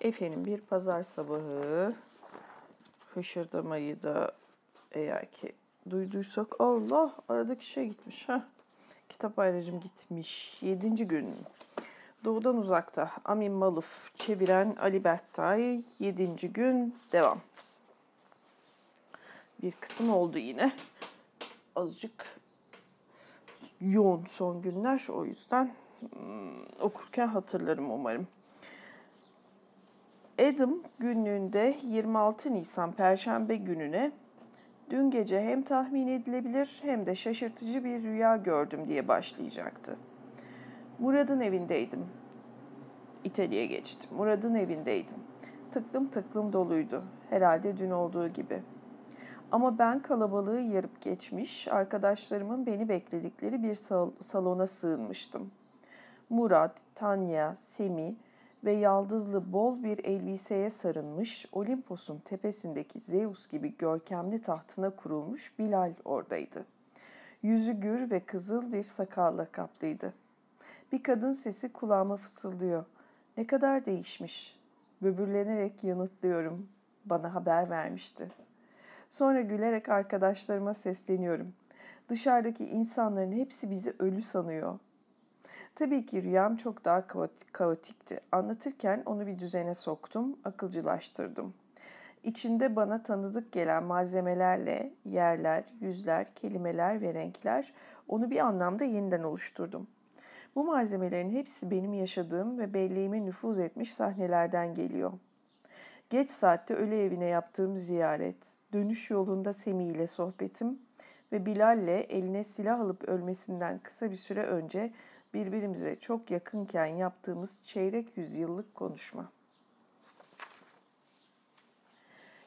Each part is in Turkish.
Efendim bir pazar sabahı hışırdamayı da eğer ki duyduysak Allah aradaki şey gitmiş ha. Kitap ayrıcım gitmiş. Yedinci gün. Doğudan uzakta Amin Maluf çeviren Ali Berktay. Yedinci gün devam. Bir kısım oldu yine. Azıcık yoğun son günler o yüzden hmm, okurken hatırlarım umarım. Adam günlüğünde 26 Nisan Perşembe gününe dün gece hem tahmin edilebilir hem de şaşırtıcı bir rüya gördüm diye başlayacaktı. Murad'ın evindeydim. İtalya'ya geçtim. Murad'ın evindeydim. Tıklım tıklım doluydu. Herhalde dün olduğu gibi. Ama ben kalabalığı yarıp geçmiş, arkadaşlarımın beni bekledikleri bir sal- salona sığınmıştım. Murat, Tanya, Semi, ve yaldızlı bol bir elbiseye sarılmış Olimpos'un tepesindeki Zeus gibi görkemli tahtına kurulmuş Bilal oradaydı. Yüzü gür ve kızıl bir sakalla kaplıydı. Bir kadın sesi kulağıma fısıldıyor. Ne kadar değişmiş. Böbürlenerek yanıtlıyorum. Bana haber vermişti. Sonra gülerek arkadaşlarıma sesleniyorum. Dışarıdaki insanların hepsi bizi ölü sanıyor. Tabii ki rüyam çok daha kaotikti. Anlatırken onu bir düzene soktum, akılcılaştırdım. İçinde bana tanıdık gelen malzemelerle yerler, yüzler, kelimeler ve renkler onu bir anlamda yeniden oluşturdum. Bu malzemelerin hepsi benim yaşadığım ve belleğime nüfuz etmiş sahnelerden geliyor. Geç saatte ölü evine yaptığım ziyaret, dönüş yolunda Semi ile sohbetim ve Bilal'le eline silah alıp ölmesinden kısa bir süre önce birbirimize çok yakınken yaptığımız çeyrek yüzyıllık konuşma.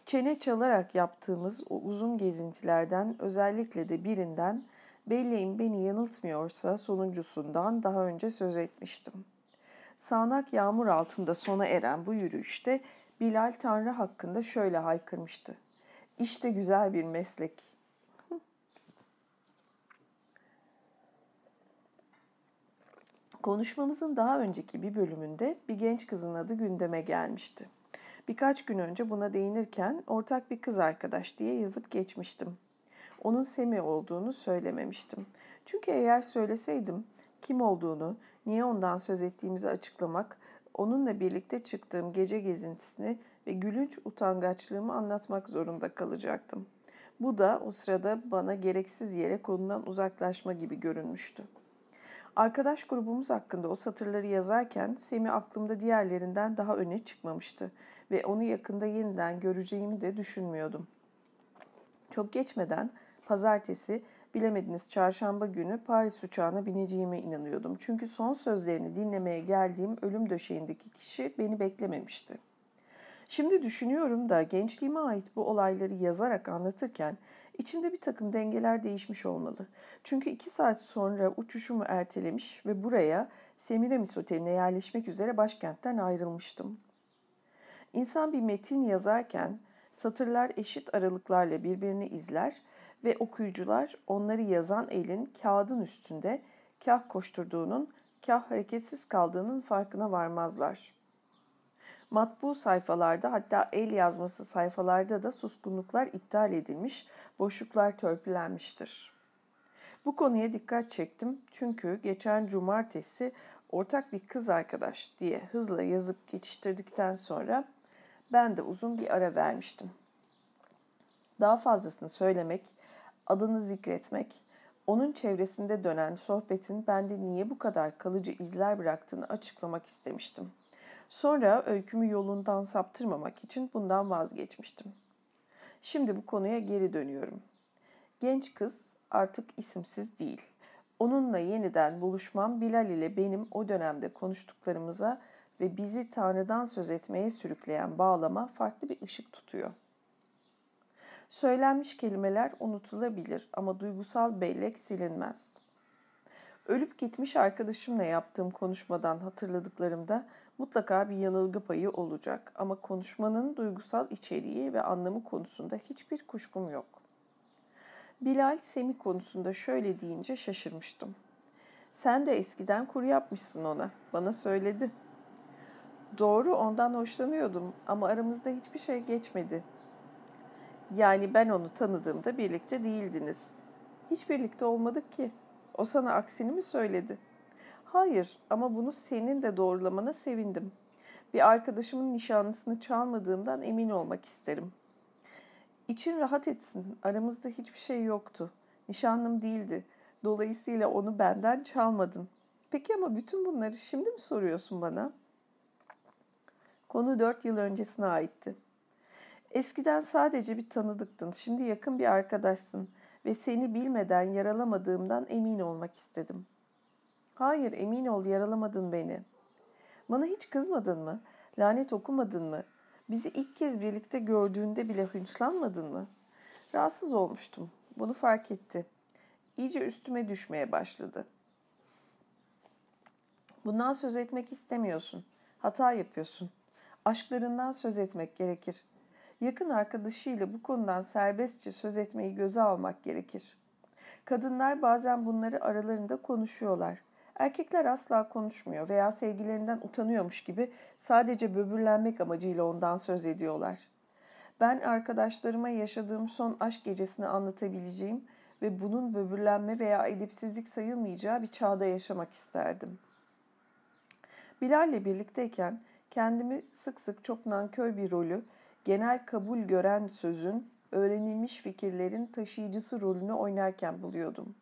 Çene çalarak yaptığımız o uzun gezintilerden özellikle de birinden belleğim beni yanıltmıyorsa sonuncusundan daha önce söz etmiştim. Sağnak yağmur altında sona eren bu yürüyüşte Bilal Tanrı hakkında şöyle haykırmıştı. İşte güzel bir meslek. Konuşmamızın daha önceki bir bölümünde bir genç kızın adı gündeme gelmişti. Birkaç gün önce buna değinirken ortak bir kız arkadaş diye yazıp geçmiştim. Onun Semi olduğunu söylememiştim. Çünkü eğer söyleseydim kim olduğunu, niye ondan söz ettiğimizi açıklamak, onunla birlikte çıktığım gece gezintisini ve gülünç utangaçlığımı anlatmak zorunda kalacaktım. Bu da o sırada bana gereksiz yere konudan uzaklaşma gibi görünmüştü. Arkadaş grubumuz hakkında o satırları yazarken Semi aklımda diğerlerinden daha öne çıkmamıştı ve onu yakında yeniden göreceğimi de düşünmüyordum. Çok geçmeden pazartesi bilemediniz çarşamba günü Paris uçağına bineceğime inanıyordum. Çünkü son sözlerini dinlemeye geldiğim ölüm döşeğindeki kişi beni beklememişti. Şimdi düşünüyorum da gençliğime ait bu olayları yazarak anlatırken İçimde bir takım dengeler değişmiş olmalı. Çünkü iki saat sonra uçuşumu ertelemiş ve buraya Semiramis Oteli'ne yerleşmek üzere başkentten ayrılmıştım. İnsan bir metin yazarken satırlar eşit aralıklarla birbirini izler ve okuyucular onları yazan elin kağıdın üstünde kah koşturduğunun, kah hareketsiz kaldığının farkına varmazlar. Matbu sayfalarda hatta el yazması sayfalarda da suskunluklar iptal edilmiş, boşluklar törpülenmiştir. Bu konuya dikkat çektim çünkü geçen cumartesi ortak bir kız arkadaş diye hızla yazıp geçiştirdikten sonra ben de uzun bir ara vermiştim. Daha fazlasını söylemek, adını zikretmek, onun çevresinde dönen sohbetin bende niye bu kadar kalıcı izler bıraktığını açıklamak istemiştim.'' Sonra öykümü yolundan saptırmamak için bundan vazgeçmiştim. Şimdi bu konuya geri dönüyorum. Genç kız artık isimsiz değil. Onunla yeniden buluşmam Bilal ile benim o dönemde konuştuklarımıza ve bizi Tanrı'dan söz etmeye sürükleyen bağlama farklı bir ışık tutuyor. Söylenmiş kelimeler unutulabilir ama duygusal bellek silinmez. Ölüp gitmiş arkadaşımla yaptığım konuşmadan hatırladıklarımda mutlaka bir yanılgı payı olacak ama konuşmanın duygusal içeriği ve anlamı konusunda hiçbir kuşkum yok. Bilal Semi konusunda şöyle deyince şaşırmıştım. Sen de eskiden kur yapmışsın ona. Bana söyledi. Doğru ondan hoşlanıyordum ama aramızda hiçbir şey geçmedi. Yani ben onu tanıdığımda birlikte değildiniz. Hiç birlikte olmadık ki. O sana aksini mi söyledi? Hayır ama bunu senin de doğrulamana sevindim. Bir arkadaşımın nişanlısını çalmadığımdan emin olmak isterim. İçin rahat etsin. Aramızda hiçbir şey yoktu. Nişanlım değildi. Dolayısıyla onu benden çalmadın. Peki ama bütün bunları şimdi mi soruyorsun bana? Konu dört yıl öncesine aitti. Eskiden sadece bir tanıdıktın, şimdi yakın bir arkadaşsın ve seni bilmeden yaralamadığımdan emin olmak istedim. Hayır, emin ol yaralamadın beni. Bana hiç kızmadın mı? Lanet okumadın mı? Bizi ilk kez birlikte gördüğünde bile hınçlanmadın mı? Rahatsız olmuştum. Bunu fark etti. İyice üstüme düşmeye başladı. Bundan söz etmek istemiyorsun. Hata yapıyorsun. Aşklarından söz etmek gerekir. Yakın arkadaşıyla bu konudan serbestçe söz etmeyi göze almak gerekir. Kadınlar bazen bunları aralarında konuşuyorlar. Erkekler asla konuşmuyor veya sevgilerinden utanıyormuş gibi sadece böbürlenmek amacıyla ondan söz ediyorlar. Ben arkadaşlarıma yaşadığım son aşk gecesini anlatabileceğim ve bunun böbürlenme veya edipsizlik sayılmayacağı bir çağda yaşamak isterdim. Bilal'le birlikteyken kendimi sık sık çok nankör bir rolü, genel kabul gören sözün, öğrenilmiş fikirlerin taşıyıcısı rolünü oynarken buluyordum.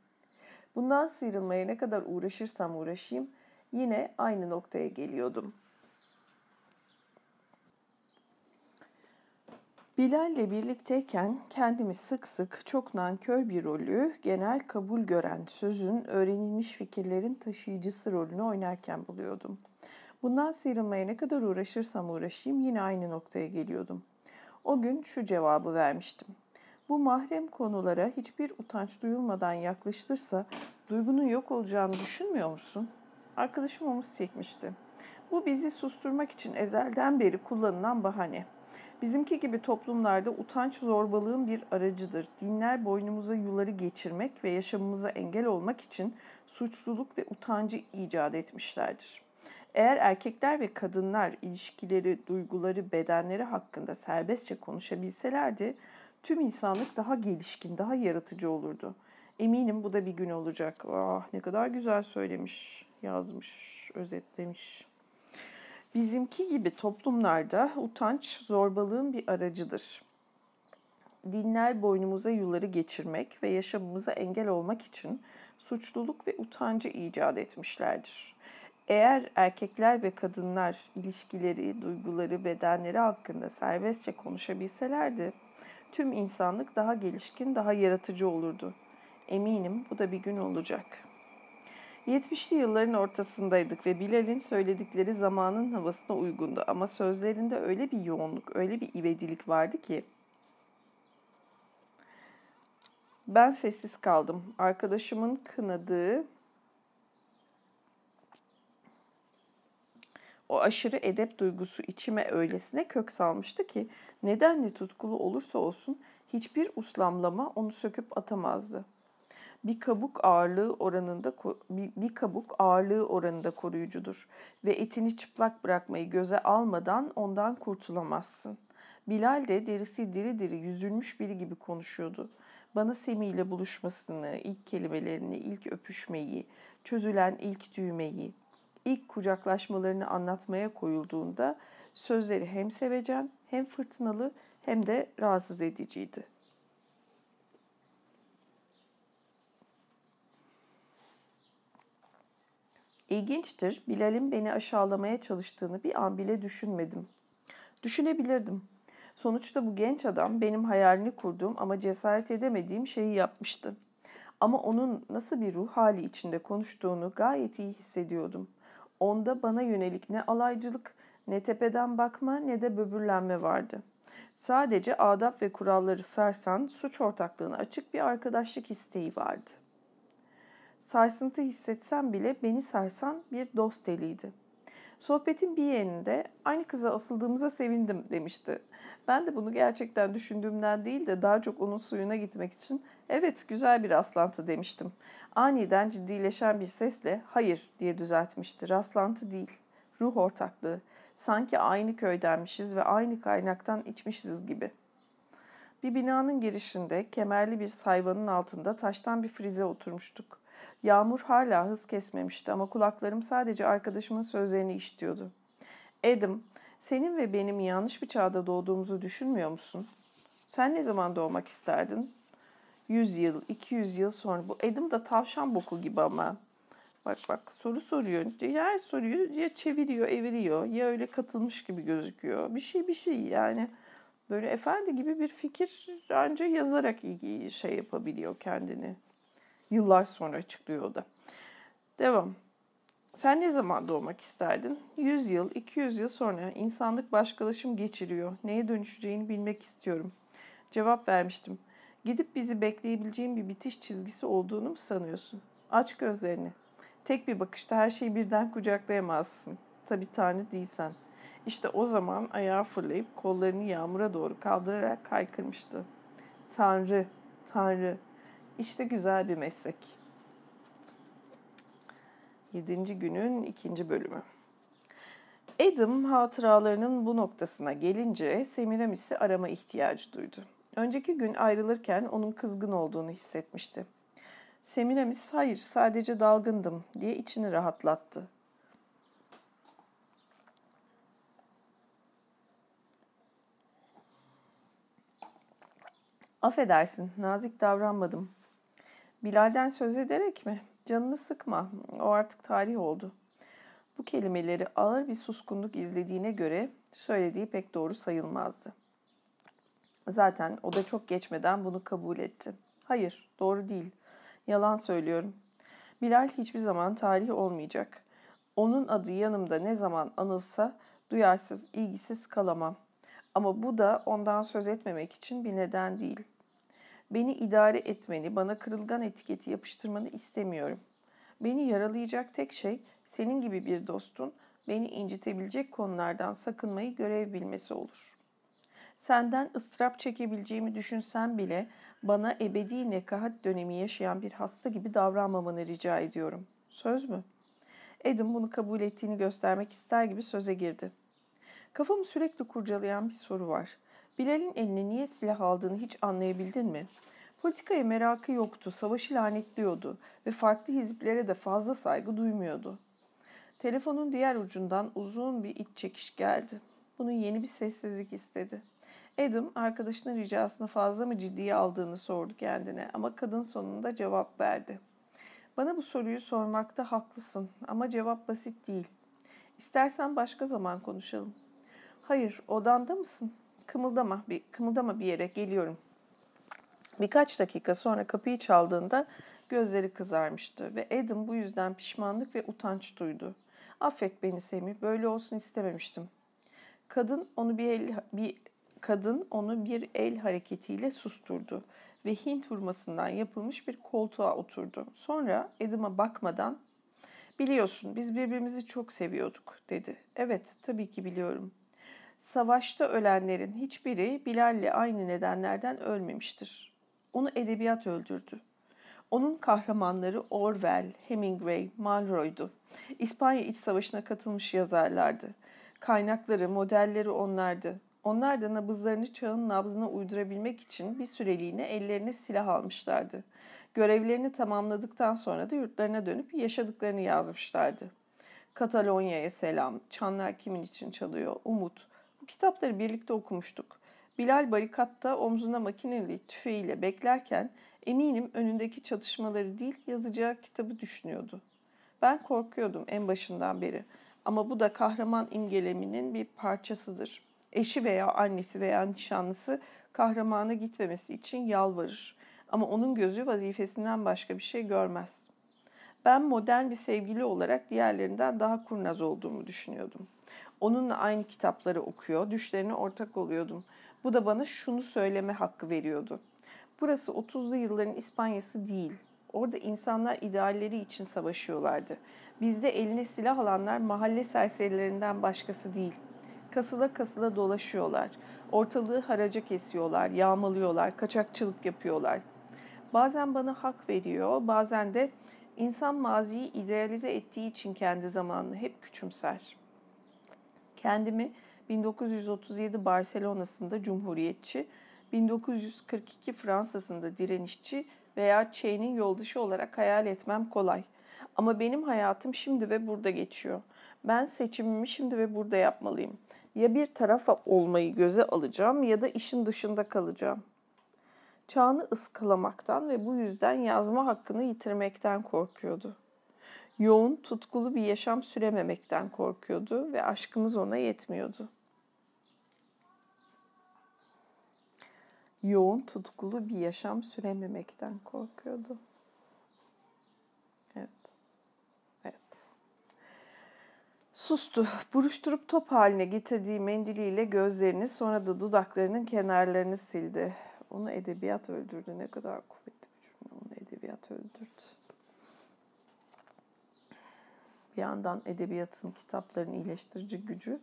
Bundan sıyrılmaya ne kadar uğraşırsam uğraşayım yine aynı noktaya geliyordum. Bilal'le birlikteyken kendimi sık sık çok nankör bir rolü, genel kabul gören sözün, öğrenilmiş fikirlerin taşıyıcısı rolünü oynarken buluyordum. Bundan sıyrılmaya ne kadar uğraşırsam uğraşayım yine aynı noktaya geliyordum. O gün şu cevabı vermiştim. Bu mahrem konulara hiçbir utanç duyulmadan yaklaşılırsa duygunun yok olacağını düşünmüyor musun? Arkadaşım omuz silkmişti. Bu bizi susturmak için ezelden beri kullanılan bahane. Bizimki gibi toplumlarda utanç zorbalığın bir aracıdır. Dinler boynumuza yuları geçirmek ve yaşamımıza engel olmak için suçluluk ve utancı icat etmişlerdir. Eğer erkekler ve kadınlar ilişkileri, duyguları, bedenleri hakkında serbestçe konuşabilselerdi, tüm insanlık daha gelişkin, daha yaratıcı olurdu. Eminim bu da bir gün olacak. Ah ne kadar güzel söylemiş, yazmış, özetlemiş. Bizimki gibi toplumlarda utanç zorbalığın bir aracıdır. Dinler boynumuza yılları geçirmek ve yaşamımıza engel olmak için suçluluk ve utancı icat etmişlerdir. Eğer erkekler ve kadınlar ilişkileri, duyguları, bedenleri hakkında serbestçe konuşabilselerdi, tüm insanlık daha gelişkin, daha yaratıcı olurdu. Eminim bu da bir gün olacak. 70'li yılların ortasındaydık ve Bilal'in söyledikleri zamanın havasına uygundu ama sözlerinde öyle bir yoğunluk, öyle bir ivedilik vardı ki ben sessiz kaldım. Arkadaşımın kınadığı O aşırı edep duygusu içime öylesine kök salmıştı ki nedenli tutkulu olursa olsun hiçbir uslamlama onu söküp atamazdı. Bir kabuk ağırlığı oranında bir, kabuk ağırlığı oranında koruyucudur ve etini çıplak bırakmayı göze almadan ondan kurtulamazsın. Bilal de derisi diri diri yüzülmüş biri gibi konuşuyordu. Bana Semi ile buluşmasını, ilk kelimelerini, ilk öpüşmeyi, çözülen ilk düğmeyi, ilk kucaklaşmalarını anlatmaya koyulduğunda sözleri hem sevecen hem fırtınalı hem de rahatsız ediciydi. İlginçtir, Bilal'in beni aşağılamaya çalıştığını bir an bile düşünmedim. Düşünebilirdim. Sonuçta bu genç adam benim hayalini kurduğum ama cesaret edemediğim şeyi yapmıştı. Ama onun nasıl bir ruh hali içinde konuştuğunu gayet iyi hissediyordum. Onda bana yönelik ne alaycılık, ne tepeden bakma ne de böbürlenme vardı. Sadece adap ve kuralları sarsan suç ortaklığına açık bir arkadaşlık isteği vardı. Sarsıntı hissetsem bile beni sarsan bir dost eliydi. Sohbetin bir yerinde aynı kıza asıldığımıza sevindim demişti. Ben de bunu gerçekten düşündüğümden değil de daha çok onun suyuna gitmek için evet güzel bir rastlantı demiştim. Aniden ciddileşen bir sesle hayır diye düzeltmişti. Rastlantı değil, ruh ortaklığı. Sanki aynı köydenmişiz ve aynı kaynaktan içmişiz gibi. Bir binanın girişinde kemerli bir sayvanın altında taştan bir frize oturmuştuk. Yağmur hala hız kesmemişti ama kulaklarım sadece arkadaşımın sözlerini işitiyordu. Adam, senin ve benim yanlış bir çağda doğduğumuzu düşünmüyor musun? Sen ne zaman doğmak isterdin? 100 yıl, 200 yıl sonra. Bu Adam da tavşan boku gibi ama. Bak bak soru soruyor. Ya soruyu ya çeviriyor, eviriyor ya öyle katılmış gibi gözüküyor. Bir şey bir şey yani. Böyle efendi gibi bir fikir ancak yazarak şey yapabiliyor kendini. Yıllar sonra açıklıyor o da. Devam. Sen ne zaman doğmak isterdin? 100 yıl, 200 yıl sonra insanlık başkalaşım geçiriyor. Neye dönüşeceğini bilmek istiyorum. Cevap vermiştim. Gidip bizi bekleyebileceğin bir bitiş çizgisi olduğunu mu sanıyorsun? Aç gözlerini. Tek bir bakışta her şeyi birden kucaklayamazsın. Tabi Tanrı değilsen. İşte o zaman ayağa fırlayıp kollarını yağmura doğru kaldırarak kaykırmıştı. Tanrı, Tanrı. İşte güzel bir meslek. Yedinci günün ikinci bölümü. Adam hatıralarının bu noktasına gelince Semiramis'i arama ihtiyacı duydu. Önceki gün ayrılırken onun kızgın olduğunu hissetmişti. Semiramis hayır sadece dalgındım diye içini rahatlattı. Affedersin, nazik davranmadım. Bilal'den söz ederek mi? Canını sıkma, o artık tarih oldu. Bu kelimeleri ağır bir suskunluk izlediğine göre söylediği pek doğru sayılmazdı. Zaten o da çok geçmeden bunu kabul etti. Hayır, doğru değil. Yalan söylüyorum. Bilal hiçbir zaman tarih olmayacak. Onun adı yanımda ne zaman anılsa duyarsız, ilgisiz kalamam. Ama bu da ondan söz etmemek için bir neden değil. Beni idare etmeni, bana kırılgan etiketi yapıştırmanı istemiyorum. Beni yaralayacak tek şey senin gibi bir dostun beni incitebilecek konulardan sakınmayı görev bilmesi olur. Senden ıstırap çekebileceğimi düşünsem bile bana ebedi nekahat dönemi yaşayan bir hasta gibi davranmamanı rica ediyorum. Söz mü? Adam bunu kabul ettiğini göstermek ister gibi söze girdi. Kafamı sürekli kurcalayan bir soru var. Bilal'in eline niye silah aldığını hiç anlayabildin mi? Politikaya merakı yoktu, savaşı lanetliyordu ve farklı hizplere de fazla saygı duymuyordu. Telefonun diğer ucundan uzun bir iç çekiş geldi. Bunun yeni bir sessizlik istedi. Adam arkadaşının ricasını fazla mı ciddiye aldığını sordu kendine ama kadın sonunda cevap verdi. Bana bu soruyu sormakta haklısın ama cevap basit değil. İstersen başka zaman konuşalım. Hayır, odanda mısın? Kımıldama bir, kımıldama bir yere geliyorum. Birkaç dakika sonra kapıyı çaldığında gözleri kızarmıştı ve Adam bu yüzden pişmanlık ve utanç duydu. Affet beni Semih, böyle olsun istememiştim. Kadın onu bir, el, bir kadın onu bir el hareketiyle susturdu ve Hint hurmasından yapılmış bir koltuğa oturdu. Sonra Adam'a bakmadan "Biliyorsun biz birbirimizi çok seviyorduk." dedi. "Evet, tabii ki biliyorum." Savaşta ölenlerin hiçbiri Bilal'le aynı nedenlerden ölmemiştir. Onu edebiyat öldürdü. Onun kahramanları Orwell, Hemingway, Malroy'du. İspanya İç Savaşı'na katılmış yazarlardı. Kaynakları, modelleri onlardı. Onlar da nabızlarını çağın nabzına uydurabilmek için bir süreliğine ellerine silah almışlardı. Görevlerini tamamladıktan sonra da yurtlarına dönüp yaşadıklarını yazmışlardı. Katalonya'ya selam, Çanlar kimin için çalıyor, Umut. Bu kitapları birlikte okumuştuk. Bilal barikatta omzuna makineli tüfeğiyle beklerken eminim önündeki çatışmaları değil yazacağı kitabı düşünüyordu. Ben korkuyordum en başından beri ama bu da kahraman imgeleminin bir parçasıdır. Eşi veya annesi veya nişanlısı kahramana gitmemesi için yalvarır. Ama onun gözü vazifesinden başka bir şey görmez. Ben modern bir sevgili olarak diğerlerinden daha kurnaz olduğumu düşünüyordum. Onunla aynı kitapları okuyor, düşlerine ortak oluyordum. Bu da bana şunu söyleme hakkı veriyordu. Burası 30'lu yılların İspanyası değil. Orada insanlar idealleri için savaşıyorlardı. Bizde eline silah alanlar mahalle serserilerinden başkası değil. Kasıla kasıla dolaşıyorlar. Ortalığı haraca kesiyorlar, yağmalıyorlar, kaçakçılık yapıyorlar. Bazen bana hak veriyor, bazen de insan maziyi idealize ettiği için kendi zamanını hep küçümser. Kendimi 1937 Barcelona'sında cumhuriyetçi, 1942 Fransa'sında direnişçi veya Che'nin yoldaşı olarak hayal etmem kolay. Ama benim hayatım şimdi ve burada geçiyor. Ben seçimimi şimdi ve burada yapmalıyım. Ya bir tarafa olmayı göze alacağım ya da işin dışında kalacağım. Çağını ıskalamaktan ve bu yüzden yazma hakkını yitirmekten korkuyordu. Yoğun, tutkulu bir yaşam sürememekten korkuyordu ve aşkımız ona yetmiyordu. Yoğun, tutkulu bir yaşam sürememekten korkuyordu. Evet. Evet. Sustu. Buruşturup top haline getirdiği mendiliyle gözlerini sonra da dudaklarının kenarlarını sildi. Onu edebiyat öldürdü. Ne kadar kuvvetli bir cümle. Onu edebiyat öldürdü. Bir yandan edebiyatın, kitapların iyileştirici gücü.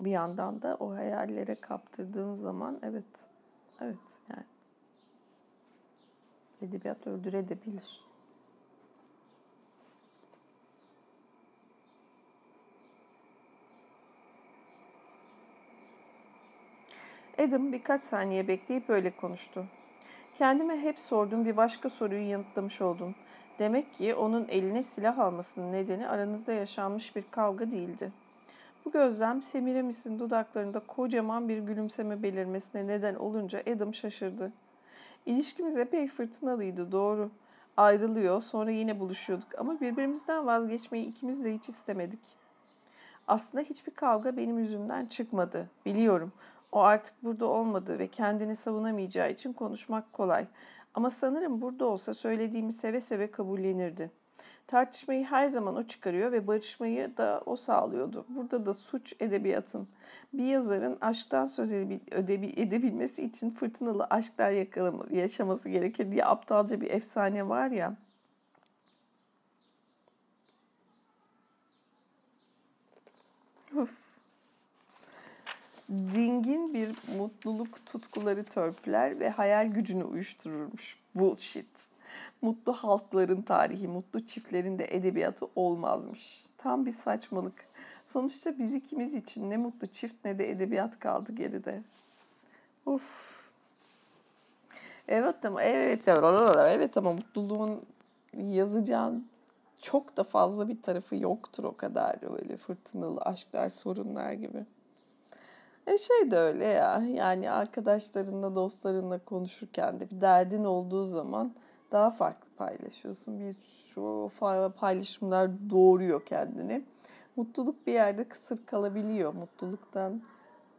Bir yandan da o hayallere kaptırdığın zaman evet, evet yani edebiyat öldürebilir. Adam birkaç saniye bekleyip öyle konuştu. Kendime hep sorduğum bir başka soruyu yanıtlamış oldum. Demek ki onun eline silah almasının nedeni aranızda yaşanmış bir kavga değildi. Bu gözlem Semiramis'in dudaklarında kocaman bir gülümseme belirmesine neden olunca Adam şaşırdı. İlişkimiz epey fırtınalıydı doğru. Ayrılıyor sonra yine buluşuyorduk ama birbirimizden vazgeçmeyi ikimiz de hiç istemedik. Aslında hiçbir kavga benim yüzümden çıkmadı. Biliyorum. O artık burada olmadı ve kendini savunamayacağı için konuşmak kolay. Ama sanırım burada olsa söylediğimi seve seve kabullenirdi. Tartışmayı her zaman o çıkarıyor ve barışmayı da o sağlıyordu. Burada da suç edebiyatın. Bir yazarın aşktan söz edebilmesi için fırtınalı aşklar yaşaması gerekir diye aptalca bir efsane var ya. Uf. Dingin bir mutluluk tutkuları törpüler ve hayal gücünü uyuştururmuş. Bullshit. Mutlu halkların tarihi, mutlu çiftlerin de edebiyatı olmazmış. Tam bir saçmalık. Sonuçta biz ikimiz için ne mutlu çift ne de edebiyat kaldı geride. Uf. Evet ama evet evet ama mutluluğun yazacağın çok da fazla bir tarafı yoktur o kadar öyle fırtınalı aşklar, sorunlar gibi. E şey de öyle ya yani arkadaşlarınla dostlarınla konuşurken de bir derdin olduğu zaman daha farklı paylaşıyorsun. Bir şu paylaşımlar doğuruyor kendini. Mutluluk bir yerde kısır kalabiliyor. Mutluluktan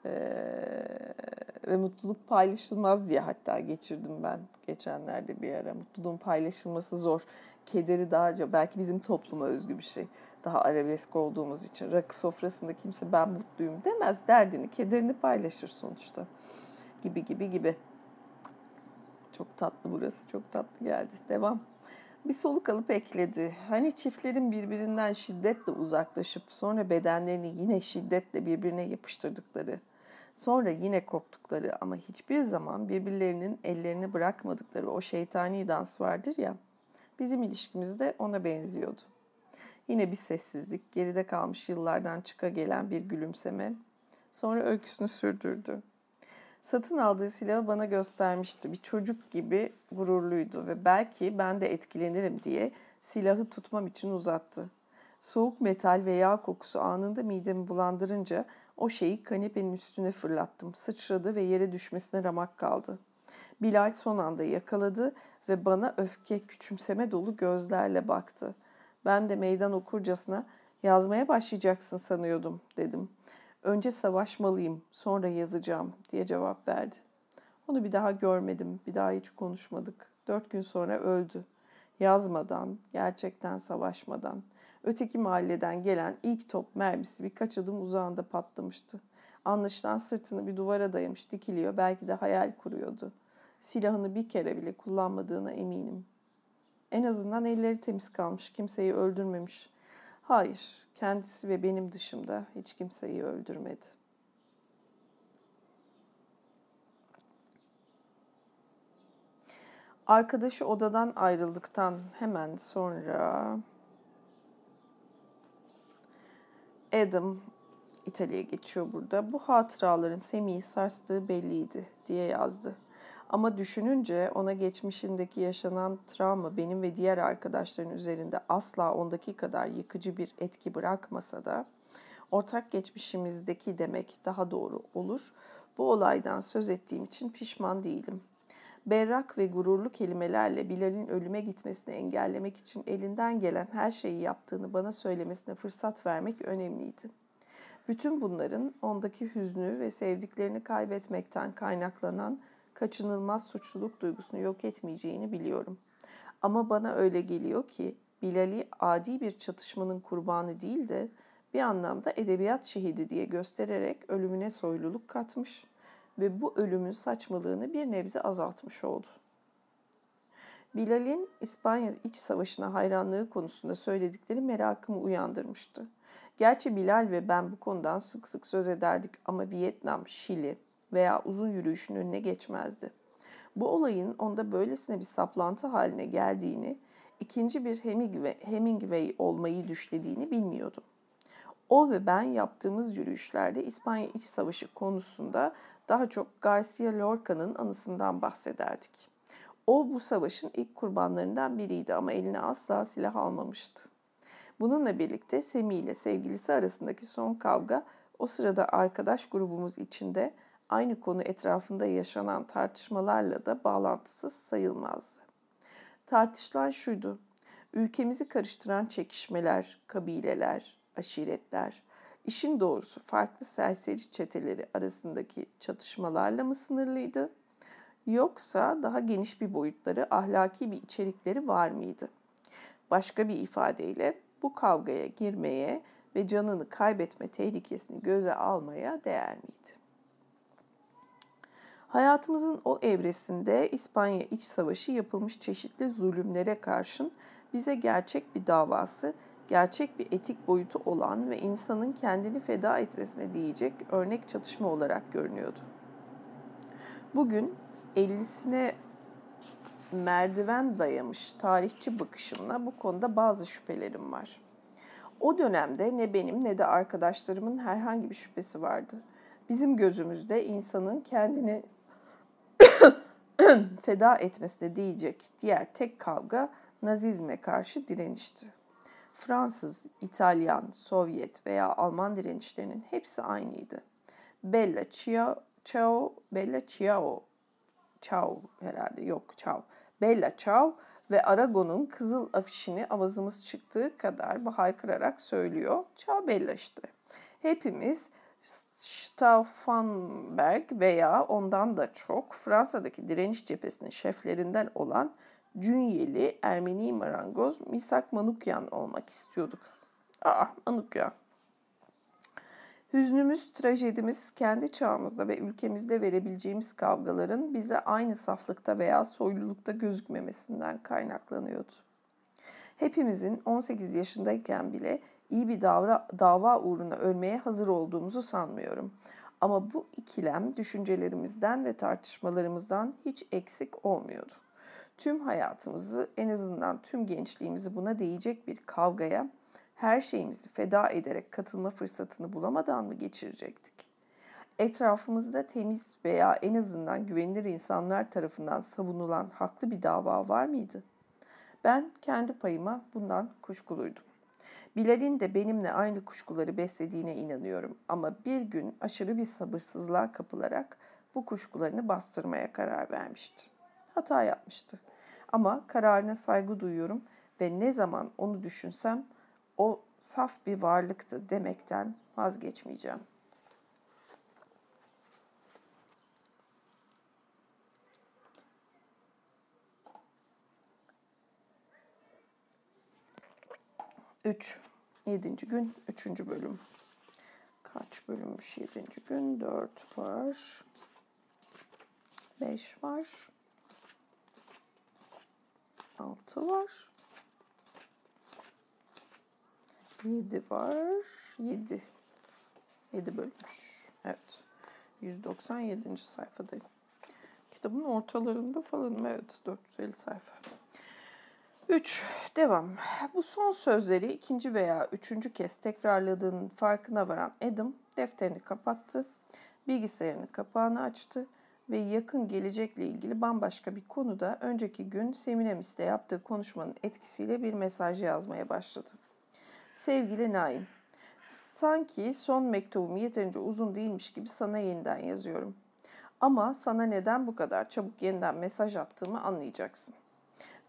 ee, ve mutluluk paylaşılmaz diye hatta geçirdim ben geçenlerde bir ara. Mutluluğun paylaşılması zor. Kederi daha belki bizim topluma özgü bir şey daha arabesk olduğumuz için rakı sofrasında kimse ben mutluyum demez. Derdini, kederini paylaşır sonuçta. Gibi gibi gibi. Çok tatlı burası. Çok tatlı geldi. Devam. Bir soluk alıp ekledi. Hani çiftlerin birbirinden şiddetle uzaklaşıp sonra bedenlerini yine şiddetle birbirine yapıştırdıkları, sonra yine koptukları ama hiçbir zaman birbirlerinin ellerini bırakmadıkları o şeytani dans vardır ya. Bizim ilişkimiz de ona benziyordu. Yine bir sessizlik, geride kalmış yıllardan çıka gelen bir gülümseme. Sonra öyküsünü sürdürdü. Satın aldığı silahı bana göstermişti. Bir çocuk gibi gururluydu ve belki ben de etkilenirim diye silahı tutmam için uzattı. Soğuk metal ve yağ kokusu anında midemi bulandırınca o şeyi kanepenin üstüne fırlattım. Sıçradı ve yere düşmesine ramak kaldı. Bilal son anda yakaladı ve bana öfke, küçümseme dolu gözlerle baktı. Ben de meydan okurcasına yazmaya başlayacaksın sanıyordum dedim. Önce savaşmalıyım, sonra yazacağım diye cevap verdi. Onu bir daha görmedim, bir daha hiç konuşmadık. Dört gün sonra öldü. Yazmadan, gerçekten savaşmadan. Öteki mahalleden gelen ilk top mermisi birkaç adım uzağında patlamıştı. Anlaşılan sırtını bir duvara dayamış dikiliyor, belki de hayal kuruyordu. Silahını bir kere bile kullanmadığına eminim. En azından elleri temiz kalmış, kimseyi öldürmemiş. Hayır, kendisi ve benim dışımda hiç kimseyi öldürmedi. Arkadaşı odadan ayrıldıktan hemen sonra Adam İtalya'ya geçiyor burada. Bu hatıraların Semih'i sarstığı belliydi diye yazdı. Ama düşününce ona geçmişindeki yaşanan travma benim ve diğer arkadaşların üzerinde asla ondaki kadar yıkıcı bir etki bırakmasa da ortak geçmişimizdeki demek daha doğru olur. Bu olaydan söz ettiğim için pişman değilim. Berrak ve gururlu kelimelerle Bilal'in ölüme gitmesini engellemek için elinden gelen her şeyi yaptığını bana söylemesine fırsat vermek önemliydi. Bütün bunların ondaki hüznü ve sevdiklerini kaybetmekten kaynaklanan kaçınılmaz suçluluk duygusunu yok etmeyeceğini biliyorum. Ama bana öyle geliyor ki Bilal'i adi bir çatışmanın kurbanı değil de bir anlamda edebiyat şehidi diye göstererek ölümüne soyluluk katmış ve bu ölümün saçmalığını bir nebze azaltmış oldu. Bilal'in İspanya İç Savaşı'na hayranlığı konusunda söyledikleri merakımı uyandırmıştı. Gerçi Bilal ve ben bu konudan sık sık söz ederdik ama Vietnam, Şili veya uzun yürüyüşün önüne geçmezdi. Bu olayın onda böylesine bir saplantı haline geldiğini, ikinci bir Hemingway, olmayı düşlediğini bilmiyordum. O ve ben yaptığımız yürüyüşlerde İspanya İç Savaşı konusunda daha çok Garcia Lorca'nın anısından bahsederdik. O bu savaşın ilk kurbanlarından biriydi ama eline asla silah almamıştı. Bununla birlikte Semi ile sevgilisi arasındaki son kavga o sırada arkadaş grubumuz içinde aynı konu etrafında yaşanan tartışmalarla da bağlantısız sayılmazdı. Tartışılan şuydu. Ülkemizi karıştıran çekişmeler, kabileler, aşiretler, işin doğrusu farklı serseri çeteleri arasındaki çatışmalarla mı sınırlıydı? Yoksa daha geniş bir boyutları, ahlaki bir içerikleri var mıydı? Başka bir ifadeyle bu kavgaya girmeye ve canını kaybetme tehlikesini göze almaya değer miydi? Hayatımızın o evresinde İspanya İç Savaşı yapılmış çeşitli zulümlere karşın bize gerçek bir davası, gerçek bir etik boyutu olan ve insanın kendini feda etmesine diyecek örnek çatışma olarak görünüyordu. Bugün 50'sine merdiven dayamış tarihçi bakışımla bu konuda bazı şüphelerim var. O dönemde ne benim ne de arkadaşlarımın herhangi bir şüphesi vardı. Bizim gözümüzde insanın kendini feda etmesine diyecek diğer tek kavga Nazizme karşı direnişti. Fransız, İtalyan, Sovyet veya Alman direnişlerinin hepsi aynıydı. Bella Ciao, Ciao Bella Ciao, Ciao herhalde yok Ciao. Bella Ciao ve Aragon'un kızıl afişini avazımız çıktığı kadar haykırarak söylüyor. Ciao Bella işte. Hepimiz Stauffenberg veya ondan da çok Fransa'daki direniş cephesinin şeflerinden olan Cünyeli Ermeni marangoz Misak Manukyan olmak istiyorduk. Aa Manukyan. Hüznümüz, trajedimiz kendi çağımızda ve ülkemizde verebileceğimiz kavgaların bize aynı saflıkta veya soylulukta gözükmemesinden kaynaklanıyordu. Hepimizin 18 yaşındayken bile iyi bir davra, dava uğruna ölmeye hazır olduğumuzu sanmıyorum. Ama bu ikilem düşüncelerimizden ve tartışmalarımızdan hiç eksik olmuyordu. Tüm hayatımızı, en azından tüm gençliğimizi buna değecek bir kavgaya her şeyimizi feda ederek katılma fırsatını bulamadan mı geçirecektik? Etrafımızda temiz veya en azından güvenilir insanlar tarafından savunulan haklı bir dava var mıydı? Ben kendi payıma bundan kuşkuluydum. Bilal'in de benimle aynı kuşkuları beslediğine inanıyorum ama bir gün aşırı bir sabırsızlığa kapılarak bu kuşkularını bastırmaya karar vermişti. Hata yapmıştı. Ama kararına saygı duyuyorum ve ne zaman onu düşünsem o saf bir varlıktı demekten vazgeçmeyeceğim. Üç. Yedinci gün. Üçüncü bölüm. Kaç bölümmüş yedinci gün? Dört var. Beş var. Altı var. 7 var. 7. 7 bölmüş. Evet. 197. sayfadayım. Kitabın ortalarında falan. Evet. 450 sayfa. 3. Devam. Bu son sözleri ikinci veya üçüncü kez tekrarladığının farkına varan Adam Defterini kapattı, bilgisayarının kapağını açtı ve yakın gelecekle ilgili bambaşka bir konuda önceki gün Seminemis'te yaptığı konuşmanın etkisiyle bir mesaj yazmaya başladı. Sevgili Naim, sanki son mektubum yeterince uzun değilmiş gibi sana yeniden yazıyorum. Ama sana neden bu kadar çabuk yeniden mesaj attığımı anlayacaksın.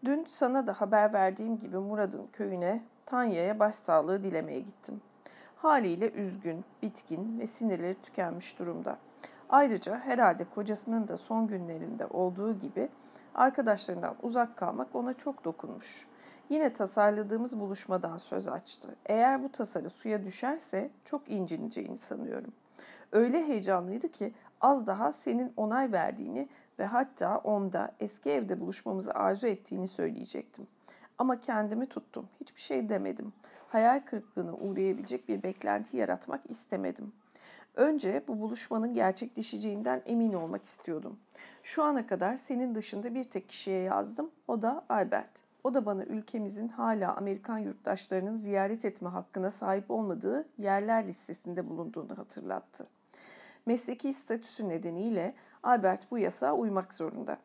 Dün sana da haber verdiğim gibi Murad'ın köyüne Tanya'ya başsağlığı dilemeye gittim. Haliyle üzgün, bitkin ve sinirleri tükenmiş durumda. Ayrıca herhalde kocasının da son günlerinde olduğu gibi arkadaşlarından uzak kalmak ona çok dokunmuş. Yine tasarladığımız buluşmadan söz açtı. Eğer bu tasarı suya düşerse çok incineceğini sanıyorum. Öyle heyecanlıydı ki az daha senin onay verdiğini ve hatta onda eski evde buluşmamızı arzu ettiğini söyleyecektim. Ama kendimi tuttum. Hiçbir şey demedim. Hayal kırıklığına uğrayabilecek bir beklenti yaratmak istemedim. Önce bu buluşmanın gerçekleşeceğinden emin olmak istiyordum. Şu ana kadar senin dışında bir tek kişiye yazdım. O da Albert. O da bana ülkemizin hala Amerikan yurttaşlarının ziyaret etme hakkına sahip olmadığı yerler listesinde bulunduğunu hatırlattı. Mesleki statüsü nedeniyle Albert bu yasağa uymak zorunda.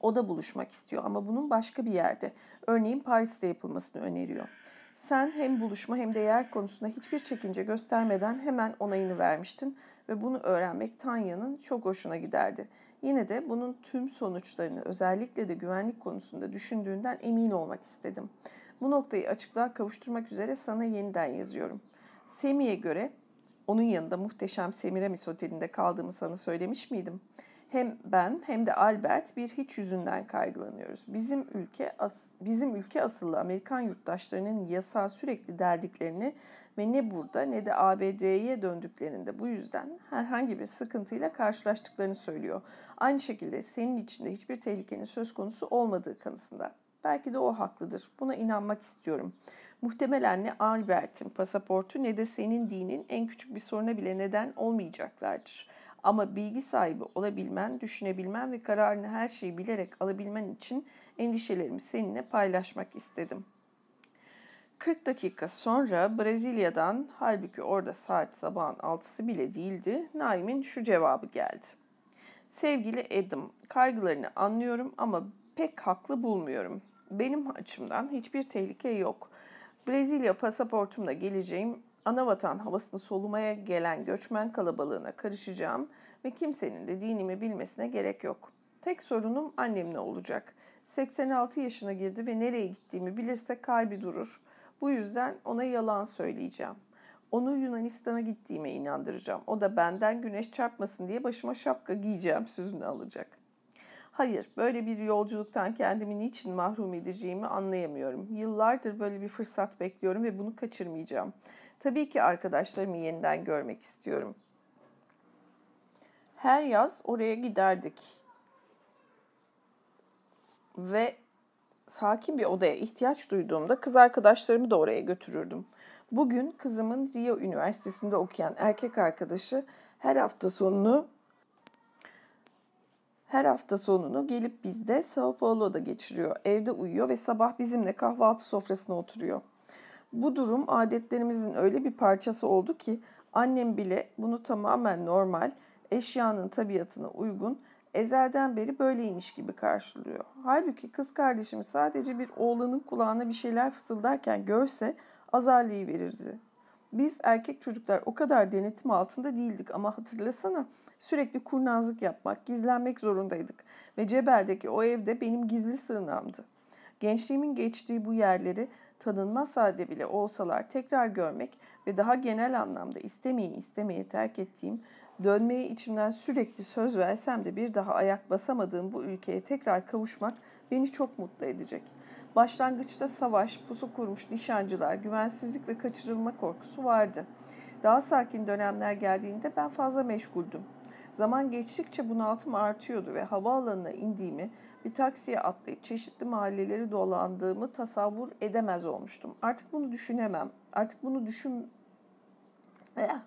O da buluşmak istiyor ama bunun başka bir yerde, örneğin Paris'te yapılmasını öneriyor. Sen hem buluşma hem de yer konusunda hiçbir çekince göstermeden hemen onayını vermiştin ve bunu öğrenmek Tanya'nın çok hoşuna giderdi. Yine de bunun tüm sonuçlarını özellikle de güvenlik konusunda düşündüğünden emin olmak istedim. Bu noktayı açıklığa kavuşturmak üzere sana yeniden yazıyorum. Semi'ye göre onun yanında muhteşem Semiramis Oteli'nde kaldığımı sana söylemiş miydim? Hem ben hem de Albert bir hiç yüzünden kaygılanıyoruz. Bizim ülke as, bizim ülke asıllı Amerikan yurttaşlarının yasa sürekli derdiklerini ve ne burada ne de ABD'ye döndüklerinde bu yüzden herhangi bir sıkıntıyla karşılaştıklarını söylüyor. Aynı şekilde senin içinde hiçbir tehlikenin söz konusu olmadığı kanısında. Belki de o haklıdır. Buna inanmak istiyorum. Muhtemelen ne Albert'in pasaportu ne de senin dinin en küçük bir soruna bile neden olmayacaklardır. Ama bilgi sahibi olabilmen, düşünebilmen ve kararını her şeyi bilerek alabilmen için endişelerimi seninle paylaşmak istedim. 40 dakika sonra Brezilya'dan, halbuki orada saat sabahın altısı bile değildi, Naim'in şu cevabı geldi. Sevgili Adam, kaygılarını anlıyorum ama pek haklı bulmuyorum. Benim açımdan hiçbir tehlike yok. Brezilya pasaportumla geleceğim, anavatan havasını solumaya gelen göçmen kalabalığına karışacağım ve kimsenin de dinimi bilmesine gerek yok. Tek sorunum annemle olacak. 86 yaşına girdi ve nereye gittiğimi bilirse kalbi durur. Bu yüzden ona yalan söyleyeceğim. Onu Yunanistan'a gittiğime inandıracağım. O da benden güneş çarpmasın diye başıma şapka giyeceğim sözünü alacak. Hayır, böyle bir yolculuktan kendimi niçin mahrum edeceğimi anlayamıyorum. Yıllardır böyle bir fırsat bekliyorum ve bunu kaçırmayacağım. Tabii ki arkadaşlarımı yeniden görmek istiyorum. Her yaz oraya giderdik. Ve sakin bir odaya ihtiyaç duyduğumda kız arkadaşlarımı da oraya götürürdüm. Bugün kızımın Rio Üniversitesi'nde okuyan erkek arkadaşı her hafta sonunu her hafta sonunu gelip bizde Sao Paulo'da geçiriyor. Evde uyuyor ve sabah bizimle kahvaltı sofrasına oturuyor. Bu durum adetlerimizin öyle bir parçası oldu ki annem bile bunu tamamen normal, eşyanın tabiatına uygun, ezelden beri böyleymiş gibi karşılıyor. Halbuki kız kardeşimi sadece bir oğlanın kulağına bir şeyler fısıldarken görse azarlayıverirdi. Biz erkek çocuklar o kadar denetim altında değildik ama hatırlasana sürekli kurnazlık yapmak, gizlenmek zorundaydık ve Cebel'deki o evde benim gizli sığınağımdı. Gençliğimin geçtiği bu yerleri tanınmaz halde bile olsalar tekrar görmek ve daha genel anlamda istemeyi istemeye terk ettiğim, dönmeye içimden sürekli söz versem de bir daha ayak basamadığım bu ülkeye tekrar kavuşmak beni çok mutlu edecek.'' Başlangıçta savaş, pusu kurmuş nişancılar, güvensizlik ve kaçırılma korkusu vardı. Daha sakin dönemler geldiğinde ben fazla meşguldüm. Zaman geçtikçe bunaltım artıyordu ve havaalanına indiğimi, bir taksiye atlayıp çeşitli mahalleleri dolandığımı tasavvur edemez olmuştum. Artık bunu düşünemem. Artık bunu düşün... Eh,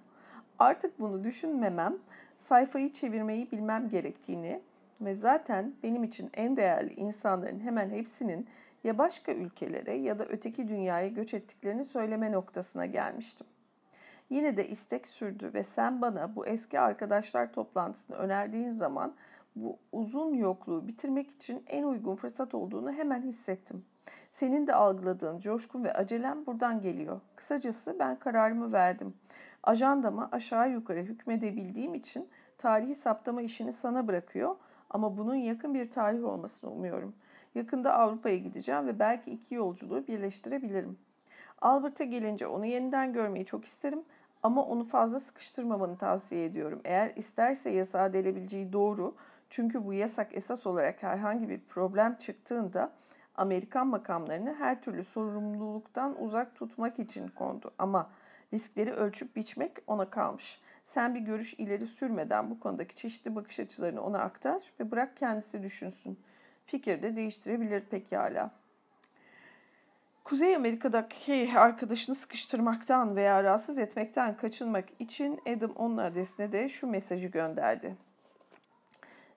artık bunu düşünmemem, sayfayı çevirmeyi bilmem gerektiğini ve zaten benim için en değerli insanların hemen hepsinin ya başka ülkelere ya da öteki dünyaya göç ettiklerini söyleme noktasına gelmiştim. Yine de istek sürdü ve sen bana bu eski arkadaşlar toplantısını önerdiğin zaman bu uzun yokluğu bitirmek için en uygun fırsat olduğunu hemen hissettim. Senin de algıladığın coşkun ve acelem buradan geliyor. Kısacası ben kararımı verdim. Ajandama aşağı yukarı hükmedebildiğim için tarihi saptama işini sana bırakıyor ama bunun yakın bir tarih olmasını umuyorum. Yakında Avrupa'ya gideceğim ve belki iki yolculuğu birleştirebilirim. Albert'e gelince onu yeniden görmeyi çok isterim ama onu fazla sıkıştırmamanı tavsiye ediyorum. Eğer isterse yasağa delebileceği doğru çünkü bu yasak esas olarak herhangi bir problem çıktığında Amerikan makamlarını her türlü sorumluluktan uzak tutmak için kondu. Ama riskleri ölçüp biçmek ona kalmış. Sen bir görüş ileri sürmeden bu konudaki çeşitli bakış açılarını ona aktar ve bırak kendisi düşünsün. Fikir de değiştirebilir pekala. Kuzey Amerika'daki arkadaşını sıkıştırmaktan veya rahatsız etmekten kaçınmak için Adam onun adresine de şu mesajı gönderdi.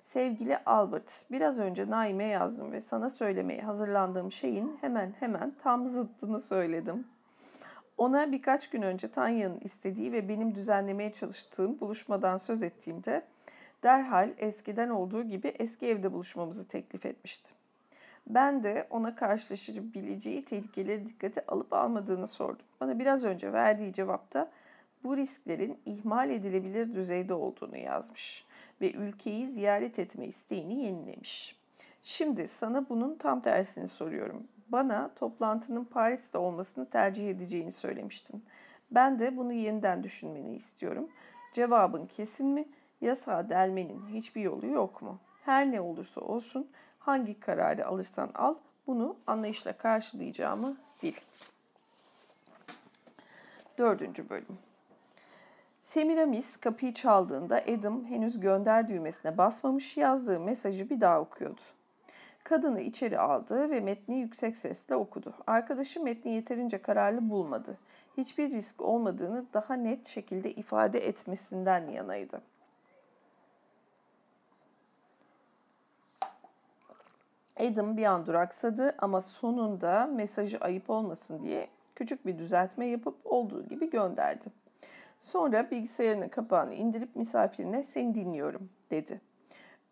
Sevgili Albert, biraz önce Naime yazdım ve sana söylemeye hazırlandığım şeyin hemen hemen tam zıttını söyledim. Ona birkaç gün önce Tanya'nın istediği ve benim düzenlemeye çalıştığım buluşmadan söz ettiğimde derhal eskiden olduğu gibi eski evde buluşmamızı teklif etmişti. Ben de ona karşılaşabileceği tehlikeleri dikkate alıp almadığını sordum. Bana biraz önce verdiği cevapta bu risklerin ihmal edilebilir düzeyde olduğunu yazmış ve ülkeyi ziyaret etme isteğini yenilemiş. Şimdi sana bunun tam tersini soruyorum. Bana toplantının Paris'te olmasını tercih edeceğini söylemiştin. Ben de bunu yeniden düşünmeni istiyorum. Cevabın kesin mi? Yasa delmenin hiçbir yolu yok mu? Her ne olursa olsun hangi kararı alırsan al bunu anlayışla karşılayacağımı bil. Dördüncü bölüm. Semiramis kapıyı çaldığında Adam henüz gönder düğmesine basmamış yazdığı mesajı bir daha okuyordu. Kadını içeri aldı ve metni yüksek sesle okudu. Arkadaşı metni yeterince kararlı bulmadı. Hiçbir risk olmadığını daha net şekilde ifade etmesinden yanaydı. Adam bir an duraksadı ama sonunda mesajı ayıp olmasın diye küçük bir düzeltme yapıp olduğu gibi gönderdi. Sonra bilgisayarının kapağını indirip misafirine seni dinliyorum dedi.